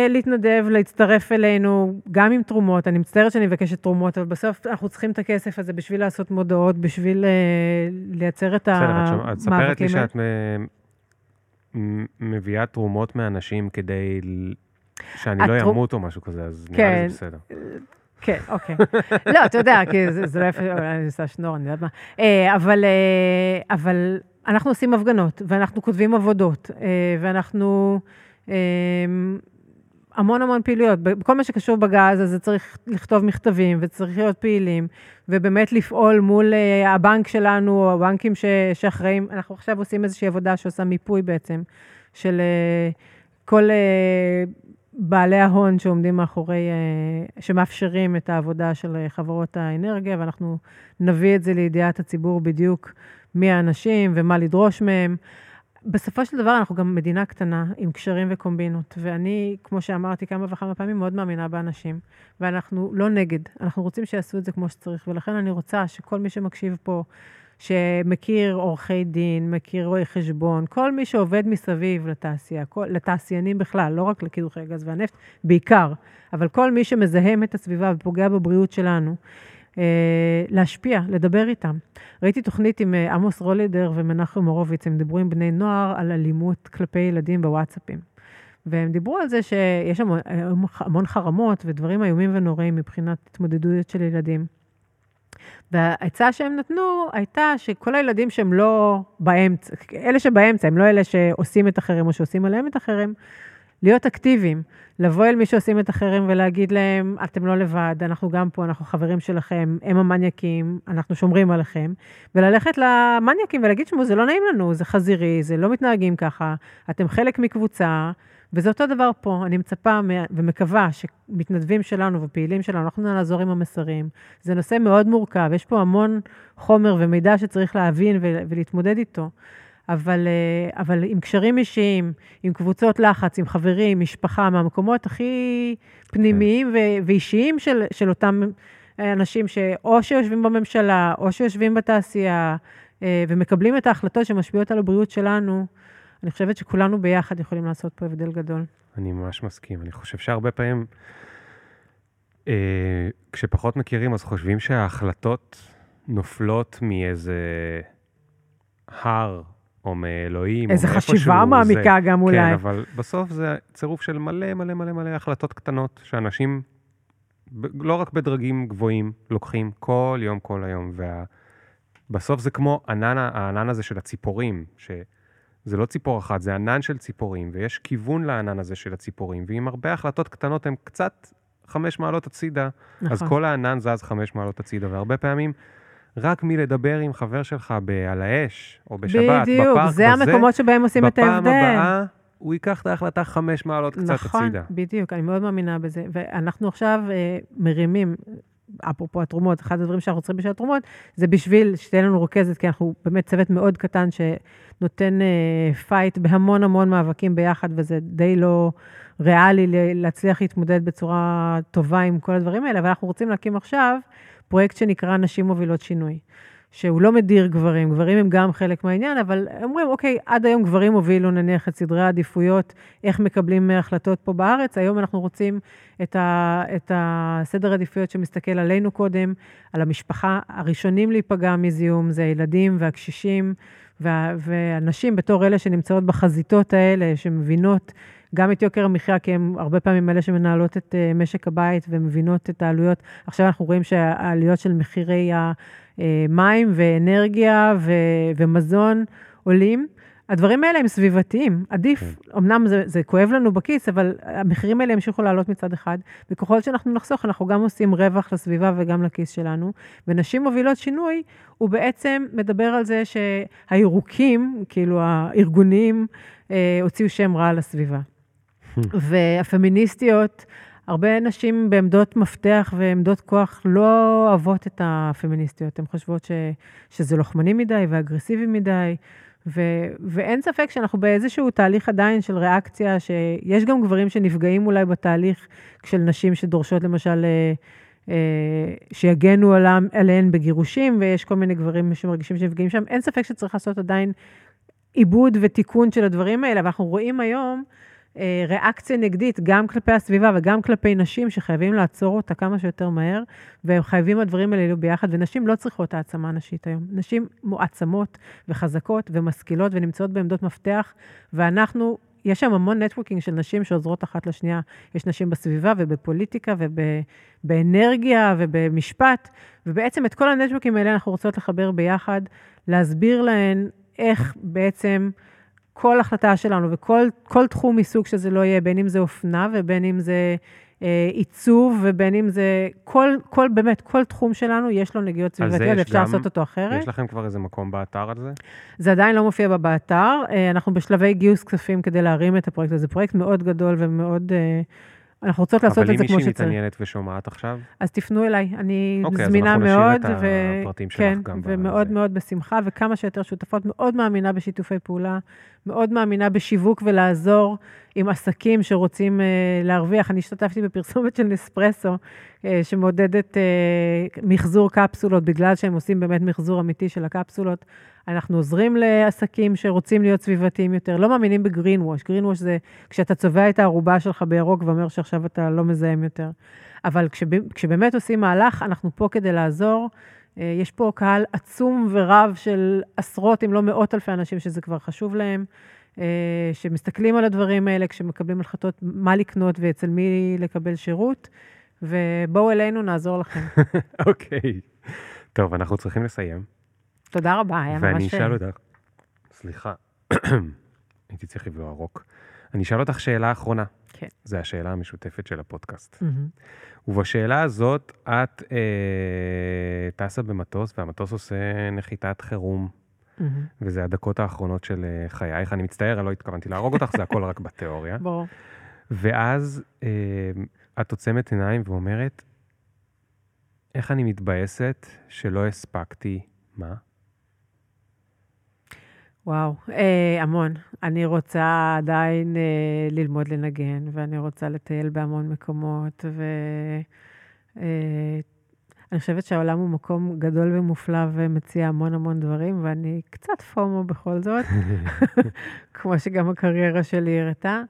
להתנדב, להצטרף אלינו, גם עם תרומות. אני מצטערת שאני מבקשת תרומות, אבל בסוף אנחנו צריכים את הכסף הזה בשביל לעשות מודעות, בשביל uh, לייצר את המאבקים האלה. בסדר, את מספרת לי שאת מביאה תרומות מאנשים כדי שאני לא אמות או משהו כזה, אז נראה לי כן. בסדר. כן, אוקיי. לא, אתה יודע, כי זה לא יפה, אני עושה שנור, אני יודעת מה. אה, אבל, אה, אבל אנחנו עושים הפגנות, ואנחנו כותבים עבודות, ואנחנו... אמ, המון המון פעילויות. בכל מה שקשור בגז, אז צריך לכתוב מכתבים וצריך להיות פעילים, ובאמת לפעול מול uh, הבנק שלנו, או הבנקים שאחראים. אנחנו עכשיו עושים איזושהי עבודה שעושה מיפוי בעצם, של uh, כל uh, בעלי ההון שעומדים מאחורי, שמאפשרים את העבודה של חברות האנרגיה, ואנחנו נביא את זה לידיעת הציבור בדיוק מי האנשים ומה לדרוש מהם. בסופו של דבר אנחנו גם מדינה קטנה עם קשרים וקומבינות, ואני, כמו שאמרתי כמה וכמה פעמים, מאוד מאמינה באנשים, ואנחנו לא נגד, אנחנו רוצים שיעשו את זה כמו שצריך, ולכן אני רוצה שכל מי שמקשיב פה, שמכיר עורכי דין, מכיר רואי חשבון, כל מי שעובד מסביב לתעשייה, כל, לתעשיינים בכלל, לא רק לקידוחי הגז והנפט, בעיקר, אבל כל מי שמזהם את הסביבה ופוגע בבריאות שלנו, להשפיע, לדבר איתם. ראיתי תוכנית עם אה, עמוס רולידר ומנחם הורוביץ, הם דיברו עם בני נוער על אלימות כלפי ילדים בוואטסאפים. והם דיברו על זה שיש שם המון חרמות ודברים איומים ונוראים מבחינת התמודדויות של ילדים. והעצה שהם נתנו הייתה שכל הילדים שהם לא באמצע, אלה שבאמצע, הם לא אלה שעושים את החרם או שעושים עליהם את החרם, להיות אקטיביים, לבוא אל מי שעושים את החרם ולהגיד להם, אתם לא לבד, אנחנו גם פה, אנחנו חברים שלכם, הם המניאקים, אנחנו שומרים עליכם, וללכת למניאקים ולהגיד, שמעו, זה לא נעים לנו, זה חזירי, זה לא מתנהגים ככה, אתם חלק מקבוצה, וזה אותו דבר פה. אני מצפה ומקווה שמתנדבים שלנו ופעילים שלנו, אנחנו נעזור עם המסרים. זה נושא מאוד מורכב, יש פה המון חומר ומידע שצריך להבין ולהתמודד איתו. אבל, אה, אבל עם קשרים אישיים, עם קבוצות לחץ, עם חברים, משפחה, מהמקומות הכי פנימיים כן. ואישיים של, של אותם אנשים שאו שיושבים בממשלה, או שיושבים בתעשייה, אה, ומקבלים את ההחלטות שמשפיעות על הבריאות שלנו, אני חושבת שכולנו ביחד יכולים לעשות פה הבדל גדול. אני ממש מסכים. אני חושב שהרבה פעמים, אה, כשפחות מכירים, אז חושבים שההחלטות נופלות מאיזה הר או מאלוהים, איזה חשיבה מעמיקה זה, גם אולי. כן, אבל בסוף זה צירוף של מלא מלא מלא מלא החלטות קטנות, שאנשים, לא רק בדרגים גבוהים, לוקחים כל יום, כל היום, ובסוף וה... זה כמו ענן, הענן הזה של הציפורים, זה לא ציפור אחת, זה ענן של ציפורים, ויש כיוון לענן הזה של הציפורים, ועם הרבה החלטות קטנות הן קצת חמש מעלות הצידה, נכון. אז כל הענן זז חמש מעלות הצידה, והרבה פעמים רק מלדבר עם חבר שלך ב- על האש, או בשבת, בדיוק, בפארק, זה בזה, המקומות שבהם עושים את ההבדל. בפעם הבאה הוא ייקח את ההחלטה חמש מעלות קצת נכון, הצידה. נכון, בדיוק, אני מאוד מאמינה בזה. ואנחנו עכשיו אה, מרימים, אפרופו התרומות, אחד הדברים שאנחנו צריכים בשביל התרומות, זה בשביל שתהיה לנו רוכזת, כי אנחנו באמת צוות מאוד קטן שנותן אה, fight בהמון המון מאבקים ביחד, וזה די לא ריאלי להצליח להתמודד בצורה טובה עם כל הדברים האלה, אבל אנחנו רוצים להקים עכשיו פרויקט שנקרא נשים מובילות שינוי. שהוא לא מדיר גברים, גברים הם גם חלק מהעניין, אבל אומרים, אוקיי, עד היום גברים הובילו נניח את סדרי העדיפויות, איך מקבלים החלטות פה בארץ, היום אנחנו רוצים את, ה, את הסדר העדיפויות שמסתכל עלינו קודם, על המשפחה, הראשונים להיפגע מזיהום זה הילדים והקשישים, וה, והנשים בתור אלה שנמצאות בחזיתות האלה, שמבינות גם את יוקר המחיה, כי הן הרבה פעמים אלה שמנהלות את uh, משק הבית ומבינות את העלויות. עכשיו אנחנו רואים שהעלויות של מחירי המים ואנרגיה ו- ומזון עולים. הדברים האלה הם סביבתיים. עדיף, כן. אמנם זה, זה כואב לנו בכיס, אבל המחירים האלה ימשיכו לעלות מצד אחד, וככל שאנחנו נחסוך, אנחנו גם עושים רווח לסביבה וגם לכיס שלנו. ונשים מובילות שינוי, הוא בעצם מדבר על זה שהירוקים, כאילו הארגוניים, אה, הוציאו שם רע לסביבה. *laughs* והפמיניסטיות, הרבה נשים בעמדות מפתח ועמדות כוח לא אוהבות את הפמיניסטיות. הן חושבות ש, שזה לוחמני מדי ואגרסיבי מדי, ו, ואין ספק שאנחנו באיזשהו תהליך עדיין של ריאקציה, שיש גם גברים שנפגעים אולי בתהליך של נשים שדורשות למשל... אה, אה, שיגנו עליהן בגירושים, ויש כל מיני גברים שמרגישים שנפגעים שם. אין ספק שצריך לעשות עדיין עיבוד ותיקון של הדברים האלה, אבל אנחנו רואים היום ריאקציה נגדית, גם כלפי הסביבה וגם כלפי נשים, שחייבים לעצור אותה כמה שיותר מהר, והם חייבים הדברים האלה להיות ביחד, ונשים לא צריכות העצמה נשית היום. נשים מועצמות וחזקות ומשכילות ונמצאות בעמדות מפתח, ואנחנו, יש שם המון נטוורקינג של נשים שעוזרות אחת לשנייה. יש נשים בסביבה ובפוליטיקה ובאנרגיה ובמשפט, ובעצם את כל הנטוורקים האלה אנחנו רוצות לחבר ביחד, להסביר להן איך בעצם... כל החלטה שלנו וכל תחום מסוג שזה לא יהיה, בין אם זה אופנה ובין אם זה אה, עיצוב ובין אם זה, כל, כל, באמת, כל תחום שלנו יש לו נגיעות סביבתיות, אפשר גם, לעשות אותו אחרת. יש לכם כבר איזה מקום באתר על זה? זה עדיין לא מופיע באתר, אה, אנחנו בשלבי גיוס כספים כדי להרים את הפרויקט הזה. פרויקט מאוד גדול ומאוד... אה, אנחנו רוצות לעשות את זה כמו שצריך. אבל אם מישהי מתעניינת ושומעת עכשיו? אז תפנו אליי, אני אוקיי, זמינה מאוד. אוקיי, אז אנחנו נשאיר את הפרטים שלך כן, גם ומאוד בזה. מאוד בשמחה, וכמה שיותר שותפות. מאוד מאמינה בשיתופי פעולה, מאוד מאמינה בשיווק ולעזור עם עסקים שרוצים uh, להרוויח. אני השתתפתי בפרסומת של נספרסו, uh, שמעודדת uh, מחזור קפסולות, בגלל שהם עושים באמת מחזור אמיתי של הקפסולות. אנחנו עוזרים לעסקים שרוצים להיות סביבתיים יותר, לא מאמינים בגרין ווש. גרין ווש זה כשאתה צובע את הערובה שלך בירוק ואומר שעכשיו אתה לא מזהם יותר. אבל כשב, כשבאמת עושים מהלך, אנחנו פה כדי לעזור. אה, יש פה קהל עצום ורב של עשרות, אם לא מאות אלפי אנשים שזה כבר חשוב להם, אה, שמסתכלים על הדברים האלה כשמקבלים החלטות מה לקנות ואצל מי לקבל שירות, ובואו אלינו, נעזור לכם. *laughs* אוקיי. okay. טוב, אנחנו צריכים לסיים. תודה רבה, היה ממש... ואני אשאל אותך, סליחה, *coughs* הייתי צריך לבלוע רוק. אני אשאל אותך שאלה אחרונה. כן. זו השאלה המשותפת של הפודקאסט. Mm-hmm. ובשאלה הזאת, את אה, טסה במטוס, והמטוס עושה נחיתת חירום. Mm-hmm. וזה הדקות האחרונות של אה, חייך. אני מצטער, אני לא התכוונתי להרוג אותך, זה הכל רק בתיאוריה. *laughs* ברור. ואז אה, את עוצמת עיניים ואומרת, איך אני מתבאסת שלא הספקתי, מה? וואו, אה, המון. אני רוצה עדיין אה, ללמוד לנגן, ואני רוצה לטייל בהמון מקומות, ואני אה, חושבת שהעולם הוא מקום גדול ומופלא ומציע המון המון דברים, ואני קצת פומו בכל זאת, *laughs* *laughs* כמו שגם הקריירה שלי הראתה.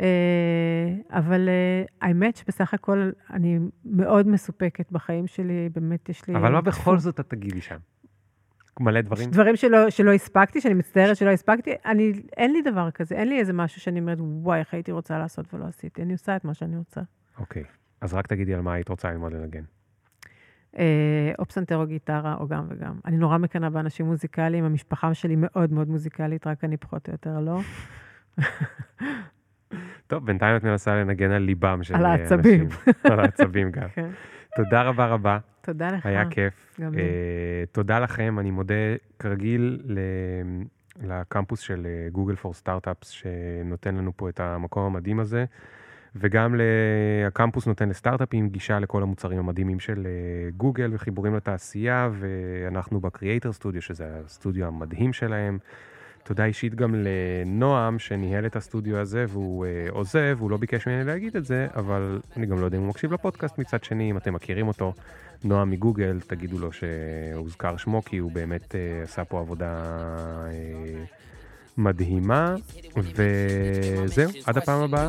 אה, אבל אה, האמת שבסך הכל אני מאוד מסופקת בחיים שלי, באמת יש לי... אבל מה בכל זאת את תגידי שם? מלא דברים? דברים שלא, שלא הספקתי, שאני מצטערת שלא הספקתי. אני, אין לי דבר כזה, אין לי איזה משהו שאני אומרת, וואי, איך הייתי רוצה לעשות ולא עשיתי. אני עושה את מה שאני רוצה. אוקיי, אז רק תגידי על מה היית רוצה ללמוד לנגן. או פסנתר או גיטרה, או גם וגם. אני נורא מקנאה באנשים מוזיקליים, המשפחה שלי מאוד מאוד מוזיקלית, רק אני פחות או יותר לא. טוב, בינתיים את מנסה לנגן על ליבם של אנשים. על העצבים. על העצבים גם. *laughs* כן. תודה רבה רבה. תודה לך. היה כיף. גם לי. Uh, תודה לכם, אני מודה כרגיל ל... לקמפוס של Google for Startups, שנותן לנו פה את המקום המדהים הזה, וגם הקמפוס נותן לסטארט-אפים גישה לכל המוצרים המדהימים של גוגל וחיבורים לתעשייה, ואנחנו ב Creator Studio, שזה הסטודיו המדהים שלהם. תודה אישית גם לנועם, שניהל את הסטודיו הזה, והוא עוזב, הוא לא ביקש ממני להגיד את זה, אבל אני גם לא יודע אם הוא מקשיב לפודקאסט מצד שני, אם אתם מכירים אותו, נועם מגוגל, תגידו לו שהוזכר שמו, כי הוא באמת uh, עשה פה עבודה uh, מדהימה, וזהו, עד הפעם הבאה.